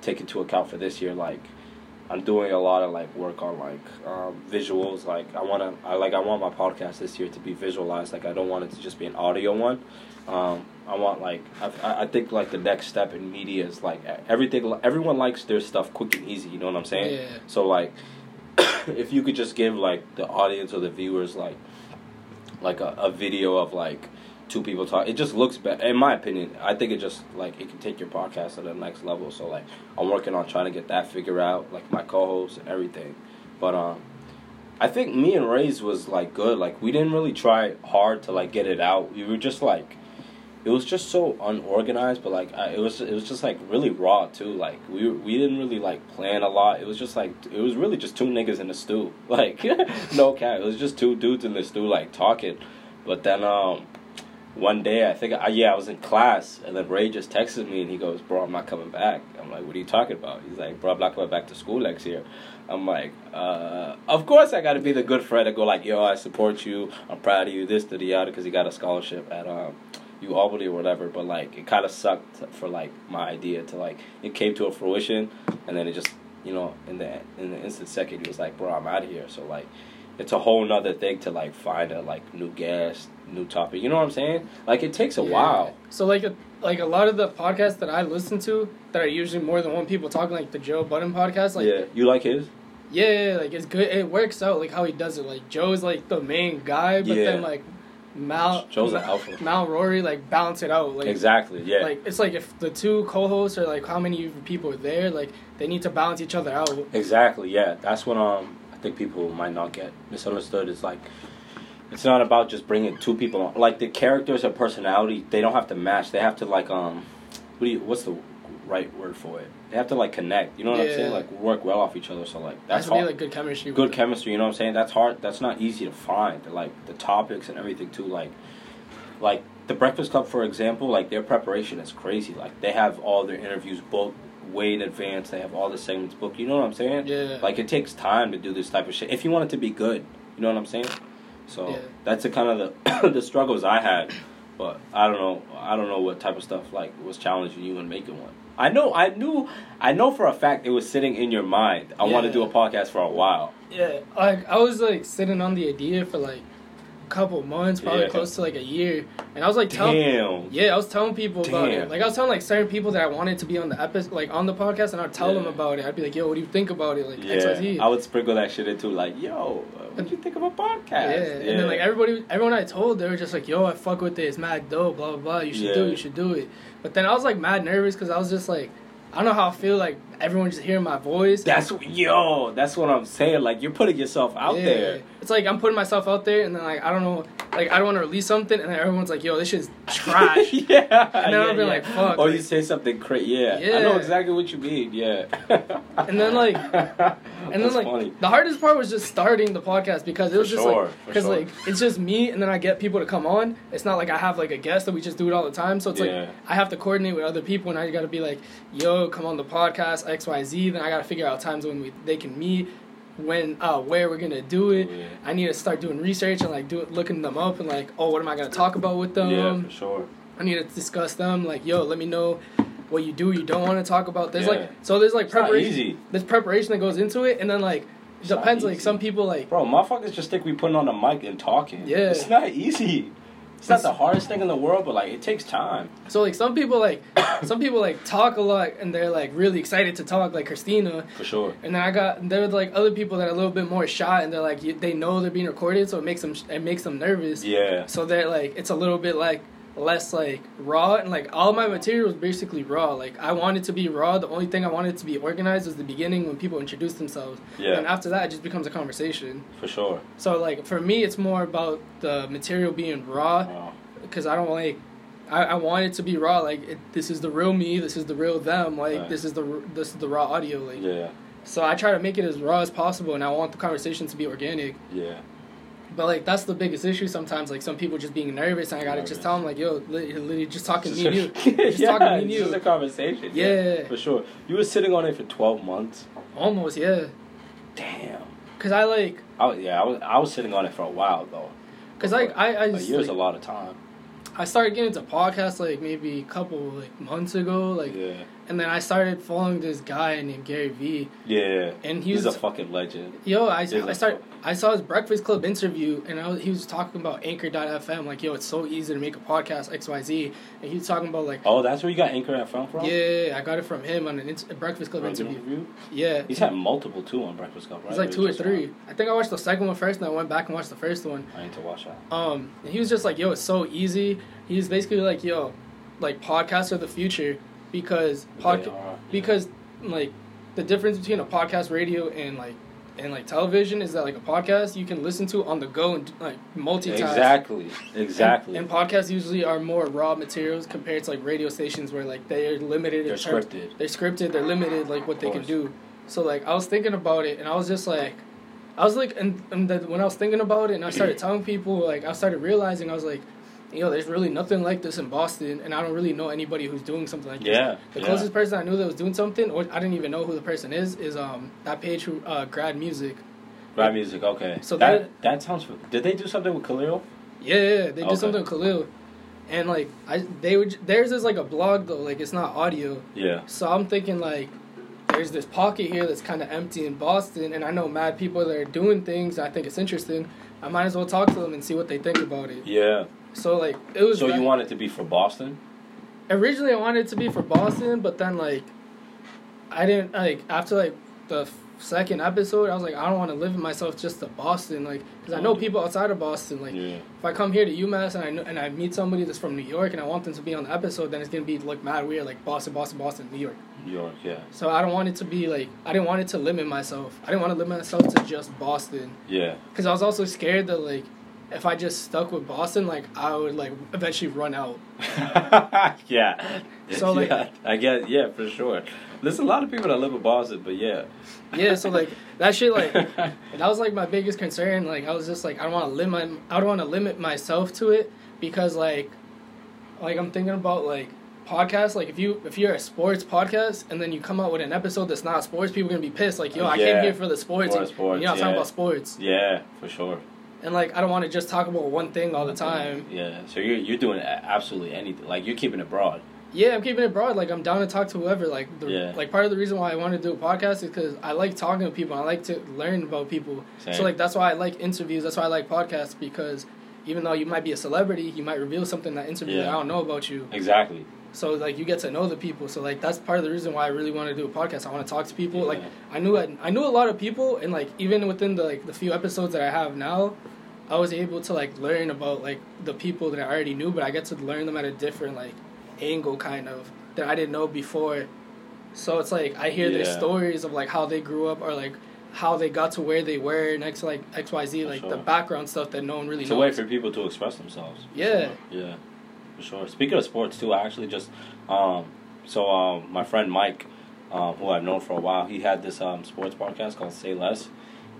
take into account for this year. Like, I'm doing a lot of like work on like um, visuals. Like I wanna, I like I want my podcast this year to be visualized. Like I don't want it to just be an audio one. Um, I want like I, I think like the next step in media is like everything. Everyone likes their stuff quick and easy. You know what I'm saying?
Yeah.
So like, if you could just give like the audience or the viewers like like a, a video of like two people talk, it just looks better. In my opinion, I think it just like it can take your podcast to the next level. So like, I'm working on trying to get that figured out, like my co-host and everything. But um, I think me and Ray's was like good. Like we didn't really try hard to like get it out. We were just like it was just so unorganized, but like I, it was it was just like really raw too. Like we we didn't really like plan a lot. It was just like it was really just two niggas in the stew. Like no cat, it was just two dudes in the stew like talking. But then um one day I think I, yeah I was in class and then Ray just texted me and he goes, "Bro, I'm not coming back." I'm like, "What are you talking about?" He's like, "Bro, I'm not coming back to school next year." I'm like, uh, "Of course I got to be the good friend to go like, yo, I support you. I'm proud of you. This to the other because he got a scholarship at um you it or whatever. But like it kind of sucked for like my idea to like it came to a fruition, and then it just you know in the in the instant second he was like, bro, I'm out of here. So like it's a whole nother thing to like find a like new guest, new topic. You know what I'm saying? Like it takes a
Yeah.
while.
So like a, like a lot of the podcasts that I listen to that are usually more than one people talking, like the Joe Budden podcast, like
yeah, you like his?
yeah, like it's good. It works out like how he does it. Like Joe's like the main guy, but
Yeah.
then like Mal
Joe's an
Mal-
alpha.
Mal Rory like balance it out. Like
exactly. Yeah.
like it's like if the two co-hosts are like how many people are there, like they need to balance each other out.
Exactly. Yeah, that's what um I think people might not get misunderstood. Is like it's not about just bringing two people on. Like the characters or personality, they don't have to match. They have to like um, what do you? What's the right word for it? They have to like connect. You know what I'm saying? Like work well off each other. So like
That's
that's
really
hard.
like good chemistry.
good chemistry. You know what I'm saying? That's hard. That's not easy to find. Like the topics and everything too. Like, like the Breakfast Club, for example. Like their preparation is crazy. Like they have all their interviews booked way in advance. They have all the segments booked. You know what I'm saying?
Yeah.
Like it takes time to do this type of shit if you want it to be good. You know what I'm saying? So
Yeah.
that's the kind of the the struggles I had. But I don't know. I don't know what type of stuff like was challenging you in making one. I know. I knew. I know for a fact it was sitting in your mind. I want to do a podcast for a while.
Yeah, like I was like sitting on the idea for like couple months, probably
Yeah.
close to like a year, and I was like telling.
Damn.
Yeah, I was telling people about it. Like I was telling like certain people that I wanted to be on the episode, like on the podcast, and I'd tell them about it. I'd be like, "Yo, what do you think about it?" Like X, Y, Z.
Yeah, I would sprinkle that shit into like, yo, uh, what you think of a podcast?
Yeah. and then like everybody, everyone I told, they were just like, "Yo, I fuck with it. It's mad dope. Blah blah blah. You should do it. You should do it." But then I was like mad nervous because I was just like, I don't know how I feel like everyone just hearing my voice.
that's yo, that's what I'm saying. Like you're putting yourself out
Yeah.
there.
It's like I'm putting myself out there, and then like I don't know, like I don't want to release something, and then everyone's like, "Yo, this shit's trash."
yeah,
And then I'll be like, fuck,
Or
like-
you say something crazy. Yeah, I know exactly what you mean. Yeah.
And then, like-
and
then like
funny.
the hardest part was just starting the podcast because it was
For
just
sure,
like because
sure.
like it's just me, and then I get people to come on. It's not like I have like a guest that we just do it all the time. So it's
Yeah.
like I have to coordinate with other people, and I got to be like, "Yo, come on the podcast X Y Z." Then I got to figure out times when we they can meet. When uh where we're gonna do it,
Yeah.
I need to start doing research and like do looking them up and like oh what am I gonna talk about with them?
yeah, for sure.
I need to discuss them. Like, yo, let me know what you do, you don't want to talk about. There's
Yeah.
like, so there's like
It's
preparation. There's preparation that goes into it, and then like,
It's
depends. Like some people like,
Bro, motherfuckers just think we putting on a mic and talking.
Yeah.
It's not easy. It's not the hardest thing in the world, but like it takes time.
so like some people like, some people like talk a lot and they're like really excited to talk, like Christina.
For sure.
And then I got there were like other people that are a little bit more shy and they're like you- they know they're being recorded, so it makes them it makes them nervous.
Yeah.
So they're like it's a little bit like less like raw and like all my material was basically raw. Like I wanted to be raw. The only thing I wanted to be organized was the beginning when people introduce themselves.
Yeah.
And after that, it just becomes a conversation.
For sure.
So like for me, it's more about the material being raw
Wow.
because I don't like. I, I want it to be raw. Like it, this is the real me. This is the real them. Like
Right.
this is the this is the raw audio. Like
Yeah.
so, I try to make it as raw as possible, and I want the conversation to be organic.
Yeah.
But like that's the biggest issue sometimes. Like some people just being nervous, and I gotta
Nervous.
just tell them like, "Yo, literally just talking to me you."
yeah,
Just talking me and
it's just a conversation.
Yeah.
For sure. You were sitting on it for 12 months.
Almost, yeah.
Damn.
Cause I like,
I was, yeah, I was, I was sitting on it for a while, though.
cause like I I
A
just,
year's
like,
a lot of time.
I started getting into podcasts like maybe a couple like months ago, like,
yeah.
And then I started following this guy named Gary Vee.
Yeah.
And he
He's
was-
a fucking legend.
Yo, I,
He's
I start I saw his Breakfast Club interview, and I was, he was talking about Anchor.fm. Like, yo, it's so easy to make a podcast X Y Z, and he was talking about like,
Oh, that's where you got Anchor FM from?
yeah, I got it from him on an a Breakfast Club interview.
interview?
Yeah,
He's had multiple too on Breakfast Club, right?
It's like two or three.
one?
I think I watched the second one first, and I went back and watched the first one.
I need to watch that.
Um, and he was just like, "Yo, it's so easy." He's basically like, "Yo, like podcasts are the future because
They
pod
are, yeah.
because like the difference between a podcast radio and like and like television is that like a podcast you can listen to on the go and like multitask.
Exactly. Exactly.
And, and podcasts usually are more raw materials compared to like radio stations where like they're limited.
They're
terms-
scripted.
They're scripted. They're limited like what they can do. So like I was thinking about it and I was just like, I was like, and, and then when I was thinking about it and I started telling people like I started realizing I was like, you know, there's really nothing like this in Boston, and I don't really know anybody who's doing something like this.
Yeah,
The
yeah.
closest person I knew that was doing something, or I didn't even know who the person is, is um that page who uh grad music.
Grad music, okay.
So
that
they-
that sounds. Did they do something with Khalil?
Yeah, yeah, they
Okay.
did something with Khalil. and like I they would theirs is like a blog though, like it's not audio.
Yeah.
So I'm thinking like there's this pocket here that's kind of empty in Boston, and I know mad people that are doing things. I think it's interesting. I might as well talk to them and see what they think about it.
Yeah.
So like it was.
So you want it to be for Boston?
originally I wanted it to be for Boston, but then like I didn't like after like the second episode, I was like I don't want to limit myself just to Boston, like because I know oh, people outside of Boston. Like
Yeah.
if I come here to UMass and I know, and I meet somebody that's from New York and I want them to be on the episode, then it's gonna be like mad weird, like Boston, Boston, Boston, New York.
New York. Yeah.
So I don't want it to be like I didn't want it to limit myself. I didn't want to limit myself to just Boston
Yeah.
because I was also scared that like if I just stuck with Boston, like I would like eventually run out.
yeah.
So, like-
yeah, I guess yeah for sure. There's a lot of people that live in Boston, but yeah.
Yeah, so like that shit, like that was like my biggest concern. Like I was just like I don't want to limit, I don't want to limit myself to it because like, like I'm thinking about like podcasts. Like if you if you're a sports podcast and then you come out with an episode that's not sports, people are gonna be pissed. Like yo, I
Yeah.
came here for the sports.
For
and
sports,
you're not talking about sports.
yeah, for sure.
And like I don't want to just talk about one thing all the time.
Yeah. So you're you're doing absolutely anything. Like you're keeping it broad.
Yeah, I'm keeping it broad. Like I'm down to talk to whoever. Like the,
Yeah.
like part of the reason why I want to do a podcast is because I like talking to people. I like to learn about people.
Same.
So like that's why I like interviews. That's why I like podcasts because even though you might be a celebrity, you might reveal something in that interview that I don't know about you.
Exactly.
So like you get to know the people. So like that's part of the reason why I really want to do a podcast. I want to talk to people. Like I knew I, I knew a lot of people, and like even within the like the few episodes that I have now, I was able to like learn about like the people that I already knew, but I get to learn them at a different like angle, kind of that I didn't know before. So it's like I hear their stories of like how they grew up or like how they got to where they were next like X Y Z, like
sure.
the background stuff that no one really
It's a way for people to express themselves.
Yeah.
sure. Yeah. For sure. Speaking of sports too, I actually just um so um my friend Mike, um, who I've known for a while, he had this um sports podcast called Say Less.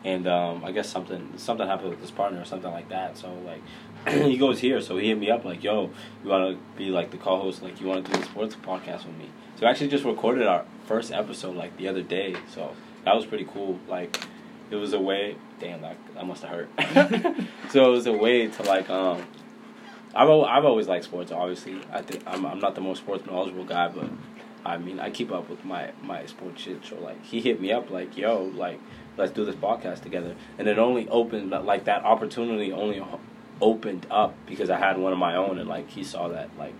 And um, I guess something something happened with his partner or something like that. So like he goes here, so he hit me up like, "Yo, you want to be like the co-host? Like, you want to do the sports podcast with me?" So we actually just recorded our first episode like the other day. So that was pretty cool. Like, it was a way. Damn, that that must have hurt. so it was a way to like um. I've al- I've always liked sports. Obviously, I think I'm I'm not the most sports knowledgeable guy, but I mean I keep up with my my sports shit. So like he hit me up like, "Yo, like let's do this podcast together," and it only opened like that opportunity only opened up because I had one of my own, and like he saw that like.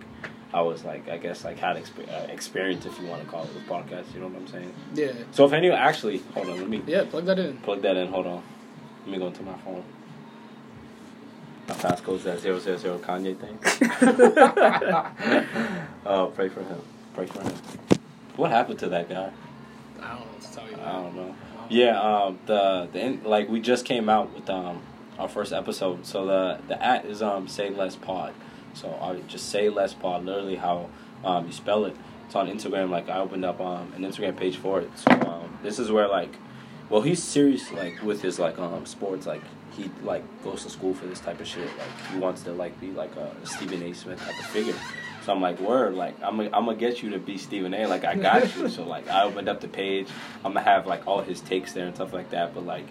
I was like, I guess, like had exp- uh, experience, if you want to call it, with podcasts. You know what I'm saying?
yeah,
So if anyone actually, hold on, let me
yeah, plug that in.
plug that in. Hold on, let me go into my phone. My passcode's that zero zero zero Kanye thing. oh, pray for him. Pray for him. What happened to that guy?
I don't know what to tell you.
I don't know. Yeah, um, the the in- like we just came out with um our first episode. So the the at is um say less pod. So I just say less pod. Literally how um you spell it. It's on Instagram. Like I opened up um an Instagram page for it. So um this is where like, well he's serious like with his like um sports like. He like goes to school for this type of shit. Like he wants to like be like a Stephen A. Smith type of figure. So I'm like, word, like I'm gonna I'm gonna get you to be Stephen A. Like I got you. So like I opened up the page. I'm gonna have like all his takes there and stuff like that. But like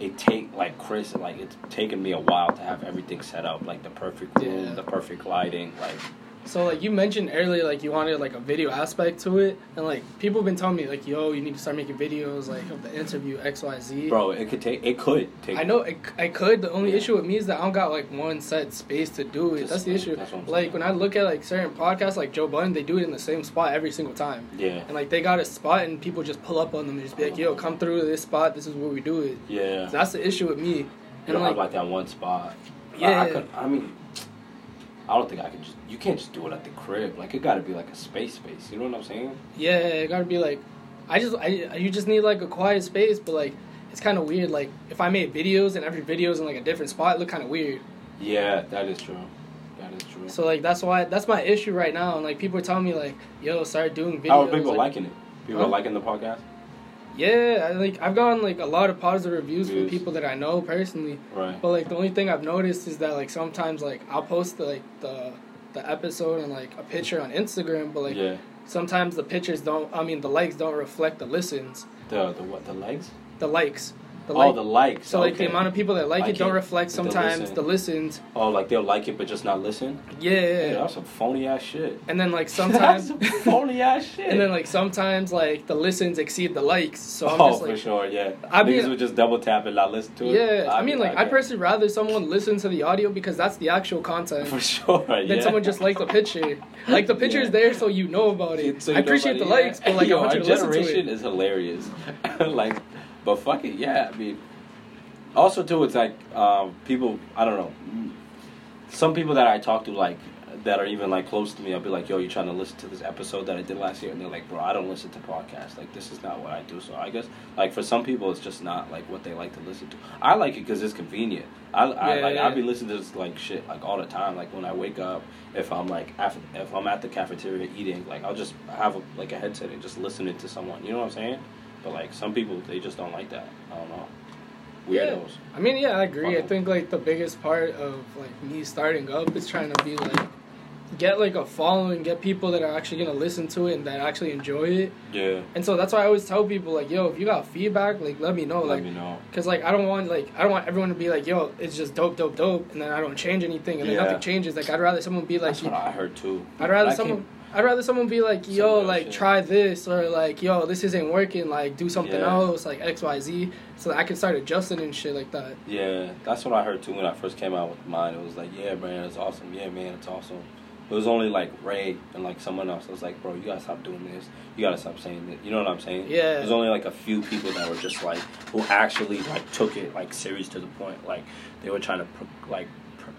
it take like Chris like it's taken me a while to have everything set up like the perfect room,
Yeah.
the perfect lighting. Like
So like you mentioned earlier, like you wanted like a video aspect to it, and like people have been telling me like, yo, you need to start making videos like of the interview X Y Z.
bro, it could take it could take.
I know it, I could. The only
Yeah.
issue with me is that I don't got like one set space to do it.
Just-
that's the issue.
that's
like when I look at like certain podcasts, like Joe Budden, they do it in the same spot every single time.
Yeah,
And like they got a spot, and people just pull up on them and just be like, "Yo, come through to this spot. This is where we do it."
yeah.
So that's the issue with me.
you don't
like,
have like that one spot.
Yeah.
I, I, could, I mean, I don't think I could just. You can't just do it at the crib. Like it got to be like a space space. You know what I'm saying?
yeah, it gotta be like, I just, I, you just need like a quiet space, but like, it's kind of weird. Like if I made videos and every video is in like a different spot, it look kind of weird.
Yeah, that is true. That is true.
So like that's why that's my issue right now. And like people are telling me like, "Yo, start doing videos."
How are people
like,
liking it? People
Huh?
are liking the podcast.
Yeah, I, like I've gotten like a lot of positive reviews from people that I know personally.
Right.
But like the only thing I've noticed is that like sometimes like I'll post the, like the the episode and like a picture on Instagram, but like
yeah.
sometimes the pictures don't. I mean the likes don't reflect the listens,
The the what the likes?
the likes. The
oh,
like,
the likes.
so like
okay.
the amount of people that like,
Like
it don't
it,
reflect
the
sometimes
listen.
the listens.
Oh, like they'll like it but just not listen.
Yeah, yeah,
that's some phony ass shit.
And then like
That's
sometimes,
some phony ass shit.
and then like sometimes like the listens exceed the likes. So I'm
oh,
just
for sure, yeah.
I
Niggas
mean-
would just double tap and not listen to it.
yeah. I mean, like I personally rather someone listen to the audio because that's the actual content.
for sure.
Then
yeah.
someone just like the picture. Like the picture's
Yeah.
there so you know about it.
So
I appreciate the likes, but like
Yo,
I want
our
you to listen to
generation is hilarious. like, but fuck it, yeah. I mean, also too, it's like um, people. I don't know. Some people that I talk to, like that are even like close to me, I'll be like, "Yo, you trying to listen to this episode that I did last year?" And they're like, "Bro, I don't listen to podcasts. Like, this is not what I do." So I guess like for some people, it's just not like what they like to listen to. I like it because it's convenient. I, I
Yeah,
like
yeah.
I be listening to this like shit like all the time. Like when I wake up, if I'm like after, if I'm at the cafeteria eating, like I'll just have a, like a headset and just listening to someone. You know what I'm saying? But like some people, they just don't like that. I don't know. Weirdos.
I mean, yeah, I agree. I think like the biggest part of like me starting up is trying to be like get like a following, get people that are actually gonna listen to it and that actually enjoy it.
Yeah.
And so that's why I always tell people like, yo, if you got feedback, like let me know,
Let
like,
me know.
cause like I don't want like I don't want everyone to be like, yo, it's just dope, dope, dope, and then I don't change anything, and then nothing changes. Like I'd rather someone be like,
That's what I heard too.
I'd rather
I
someone.
can't-
I'd rather someone be like, yo,
real
like
shit.
try this or like, yo, this isn't working. Like do something
Yeah.
else, like X, Y, Z, so that I can start adjusting and shit like that.
Yeah, that's what I heard too when I first came out with mine. It was like, yeah, man, it's awesome. Yeah, man, it's awesome. It was only like Ray and like someone else. I was like, bro, you gotta stop doing this. You gotta stop saying that. You know what I'm saying?
Yeah.
There's only like a few people that were just like who actually like took it like serious to the point. Like they were trying to like per-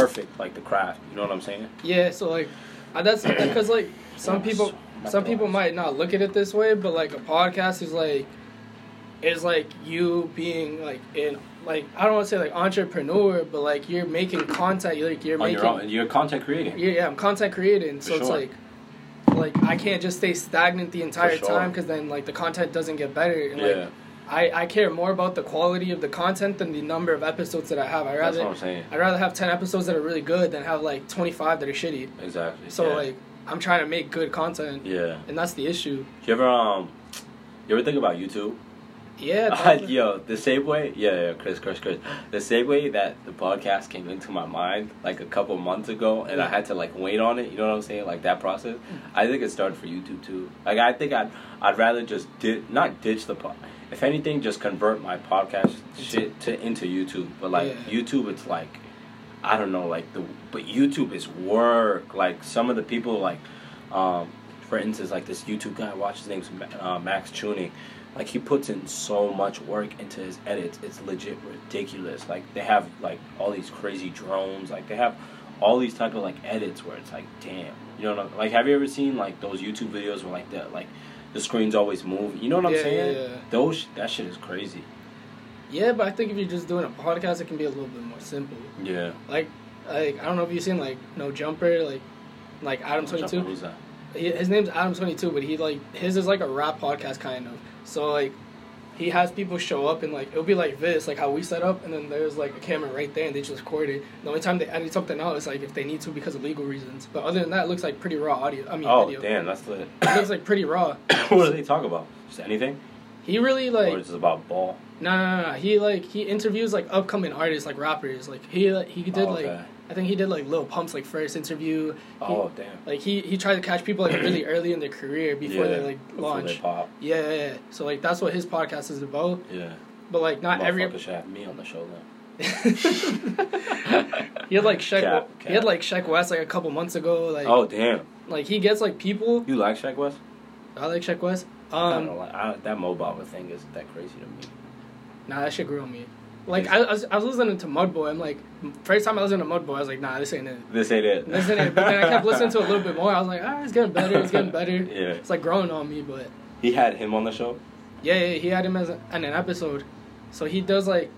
perfect like the craft. You know what I'm saying?
Yeah, so like, uh, that's because like some people, some people might not look at it this way, but like a podcast is like, is like you being like in like I don't want to say like entrepreneur, but like you're making content, You're, like you're
On
making,
your own, you're content creating.
yeah, yeah, I'm content creating, so
For
it's
sure.
like. Like I can't just stay stagnant the entire
sure.
time because then like the content doesn't get better. And, like,
Yeah,
I, I care more about the quality of the content than the number of episodes that I have. I
that's
rather
what I'm saying.
I'd rather have ten episodes that are really good than have like twenty five that are shitty.
Exactly.
So
yeah.
like I'm trying to make good content,
yeah.
and that's the issue.
You ever um, you ever think about YouTube?
Yeah,
Uh, yo, the same way, yeah, yeah, Chris, Chris, Chris. The same way that the podcast came into my mind like a couple months ago, and I had to like wait on it. You know what I'm saying? Like that process. I think it started for YouTube too. Like I think I'd I'd rather just di- not ditch the pod. If anything, just convert my podcast shit to into YouTube. But like
Yeah.
YouTube, it's like I don't know, like the but YouTube is work. Like some of the people, like um, for instance, like this YouTube guy I watch, his name's uh, Max Tuning. Like he puts in so much work into his edits. It's legit ridiculous. Like they have like all these crazy drones. Like they have all these type of like edits where it's like, damn, you know, I'm- like have you ever seen like those YouTube videos where like the like the screens always move? You know what I'm
Yeah,
saying?
yeah, yeah.
Those that shit is crazy.
yeah, but I think if you're just doing a podcast, it can be a little bit more simple.
Yeah.
Like, like I don't know if you've seen like No Jumper, like like Adam Twenty Two.
Who's that?
His name's Adam Twenty Two, but he like his is like a rap podcast kind of. So like. He has people show up and like it'll be like this, like how we set up, and then there's like a camera right there, and they just record it. The only time they edit something out is like if they need to because of legal reasons. But other than that, it looks like pretty raw audio. I mean,
Oh
video.
damn, that's lit.
It looks like pretty raw.
what do they talk about? Just anything?
He really like
or is it about ball?
No, no, no, no. He like he interviews like upcoming artists, like rappers. Like he like, he did
Oh,
like
okay.
I think he did like Lil Pump's like first interview. He-
Oh damn.
Like he he tried to catch people like really early in their career before they like launch.
They.
Yeah, yeah, yeah. So like that's what his podcast is about.
Yeah.
But like not every.
Have me on the show then.
he had like Sheck.
Cap,
He had like Sheck West like a couple months ago. Like
oh damn.
like he gets like people.
You like Sheck West?
I like Sheck West.
I
Um,
don't like I, that mobile thing is that crazy to me.
Nah, that shit grew on me. Like I, I, was, I was listening to Mo Bamba. I'm like, first time I listened to Mo Bamba, I was like, nah, this ain't it.
This ain't it.
This ain't it. But then I kept listening to it a little bit more. I was like, ah, it's getting better. It's getting better.
Yeah.
It's like growing on me. But
He had him on the show.
yeah, yeah he had him as a, in an episode. So he does like,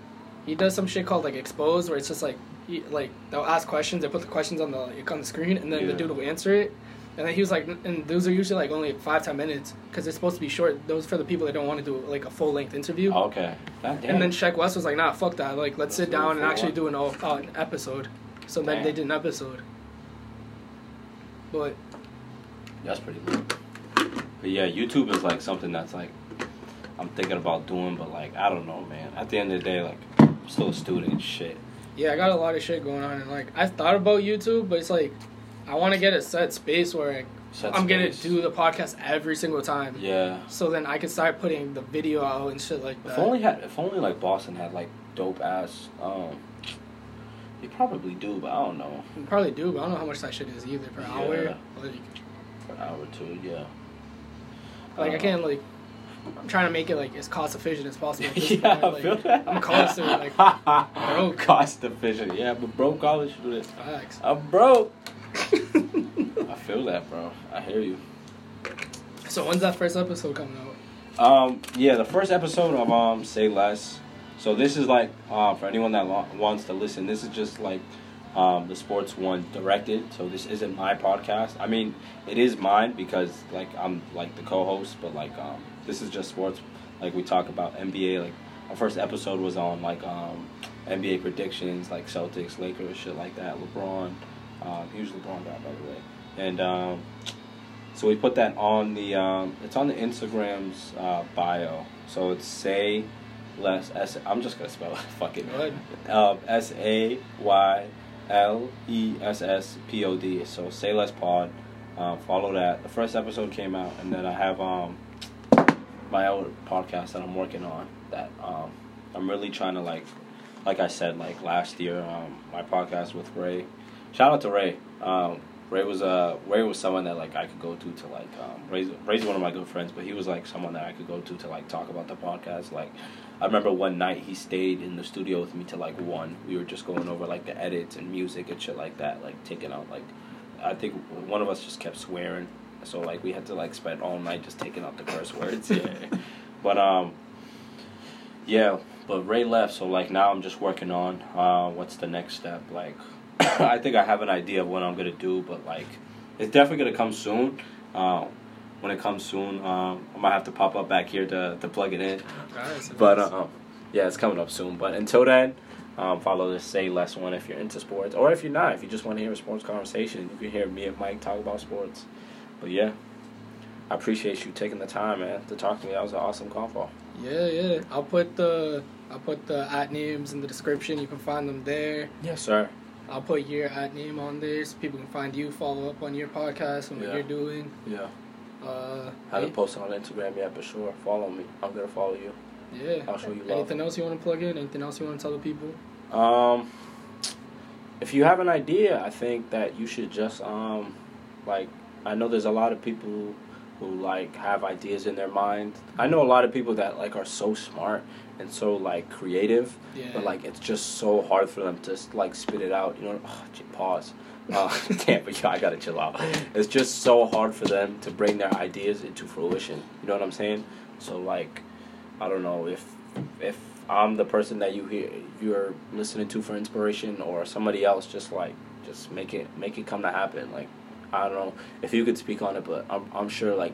he does some shit called like exposed, where it's just like, he, like they'll ask questions, they put the questions on the like, on the screen, and then the dude will answer it. And then he was like, and those are usually like only five ten minutes because it's supposed to be short. Those for the people that don't want to do like a full length interview.
Okay. God.
And then Sheck West was like, nah, fuck that. Like, let's sit
Let's do
down and actually
one.
do an, all, uh, an episode. So then they did an episode. But
That's pretty lit. But yeah, YouTube is like something that's like I'm thinking about doing, but like I don't know, man. At the end of the day, like I'm still a student and shit.
Yeah, I got a lot of shit going on, and like I've thought about YouTube, but it's like I want to get a set space where I,
Set
I'm gonna do the podcast every single time.
Yeah.
So then I can start putting the video out and shit like that.
If only had, if only like Boston had like dope ass. Um, you probably do, but I don't know.
You probably do, but I don't know how much that shit is either per hour.
Yeah.
Like,
For an hour or two, yeah.
like I can't like. I'm trying to make it like as cost efficient as possible. at this
yeah,
point,
I
like,
feel that.
I'm student, like broke.
cost efficient. Yeah, but broke college student.
facts.
I'm broke. I feel that, bro. I hear you.
so when's that first episode coming out?
Um, yeah, the first episode of um Say Less. So this is like uh, for anyone that lo- wants to listen. This is just like um, the sports one directed. So this isn't my podcast. I mean, it is mine because like I'm like the co-host, but like um, this is just sports. Like we talk about NBA. Like our first episode was on like um, NBA predictions, like Celtics, Lakers, shit like that. LeBron. Um, he was LeBron guy, by the way. And um, so we put that on the um, it's on the Instagram's uh, bio. So it's say less S. I'm just gonna spell it. Fuck it. Um, S A Y L E S S P O D. So say less pod. Uh, follow that. The first episode came out, and then I have um my other podcast that I'm working on. That um I'm really trying to like, like I said, like last year, um my podcast with Ray. Shout out to Ray. Um, Ray was uh Ray was someone that like I could go to to like um Ray's, Ray's one of my good friends, but he was like someone that I could go to to like talk about the podcast. Like I remember one night he stayed in the studio with me till like one. We were just going over like the edits and music and shit like that, like taking out like I think one of us just kept swearing, so like we had to like spend all night just taking out the curse words. Yeah, but um, yeah, but Ray left, so like now I'm just working on uh, what's the next step. Like, I think I have an idea of what I'm gonna do, but like, it's definitely gonna come soon. Uh, when it comes soon, um, I might have to pop up back here to to plug it in. But uh, yeah, it's coming up soon. But until then, um, follow the Say Less one if you're into sports, or if you're not, if you just want to hear a sports conversation, you can hear me and Mike talk about sports. But yeah, I appreciate you taking the time, man, to talk to me. That was an awesome convo.
Yeah, yeah. I'll put the I'll put the at names in the description. You can find them there.
Yes, sir.
I'll put your at name on there so people can find you, follow up on your podcast and what
Yeah.
you're doing.
Yeah.
Uh,
Haven't posted on Instagram yet, but sure, follow me. I'm gonna follow you.
yeah.
I'll show you love.
Anything else you want to plug in? Anything else you want to tell the people?
Um, if you have an idea, I think that you should just um, like I know there's a lot of people who like have ideas in their mind. I know a lot of people that like are so smart and so like creative,
Yeah.
but like it's just so hard for them to like spit it out. You know, oh, pause. Uh, damn, but yeah, I gotta chill out. It's just so hard for them to bring their ideas into fruition. You know what I'm saying? So like, I don't know if if I'm the person that you hear you're listening to for inspiration, or somebody else, just like just make it make it come to happen. Like I don't know if you could speak on it, but I'm I'm sure like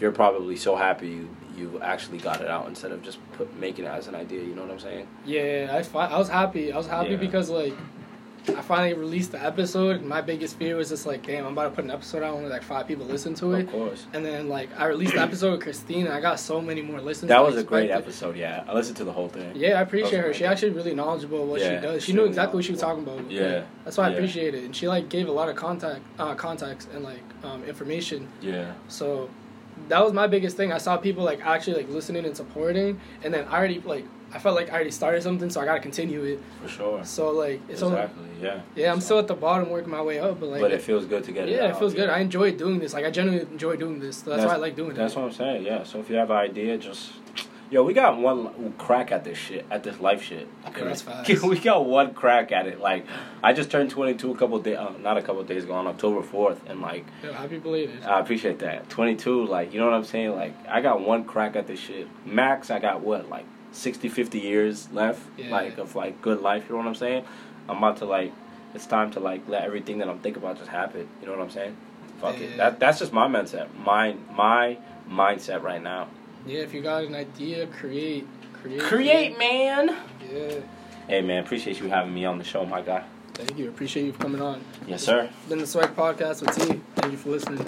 you're probably so happy you actually got it out instead of just put making it as an idea. You know what I'm saying?
Yeah, I, fi- I was happy. I was happy
Yeah.
because like I finally released the episode. And my biggest fear was just like, damn, I'm about to put an episode out, only like five people listen to it.
Of course.
And then like I released the episode with Christine, and I got so many more listens.
That was a great episode. Yeah, I listened to the whole thing.
Yeah, I appreciate her. She actually really knowledgeable what
Yeah,
she does. She
she
knew exactly what she was talking about.
Yeah.
Like, that's why I
Yeah.
appreciate it. And she like gave a lot of contact, uh, contacts and like um, information.
Yeah.
So that was my biggest thing. I saw people like actually like listening and supporting, and then I already like I felt like I already started something, so I gotta continue it.
For sure.
So like it's only
exactly. Yeah.
yeah, I'm
So-
still at the bottom working my way up, but like
but it feels good to get it.
yeah, it feels good.
yeah.
I enjoy doing this. Like I genuinely enjoy doing this. So that's, why I like doing
That's
it.
That's what I'm saying. Yeah. So if you have an idea, just yo, we got one crack at this shit, at this life shit.
Okay, that's fast.
we got one crack at it. Like I just turned 22 a couple days, uh, not a couple days ago, on October 4th, and like
Yo, happy belated.
I appreciate that. 22, like you know what I'm saying. Like I got one crack at this shit. Max, I got what like 60, 50 years left,
Yeah.
like of like good life. You know what I'm saying? I'm about to like. It's time to like let everything that I'm thinking about just happen. You know what I'm saying? Fuck
Yeah.
it. That that's just my mindset. My my mindset right now.
Yeah, if you got an idea, create, create,
Create, man.
Yeah,
Hey man, appreciate you having me on the show, my guy.
thank you. Appreciate you for coming on.
Yes, sir.
Been the Swag Podcast with T. Thank you for listening.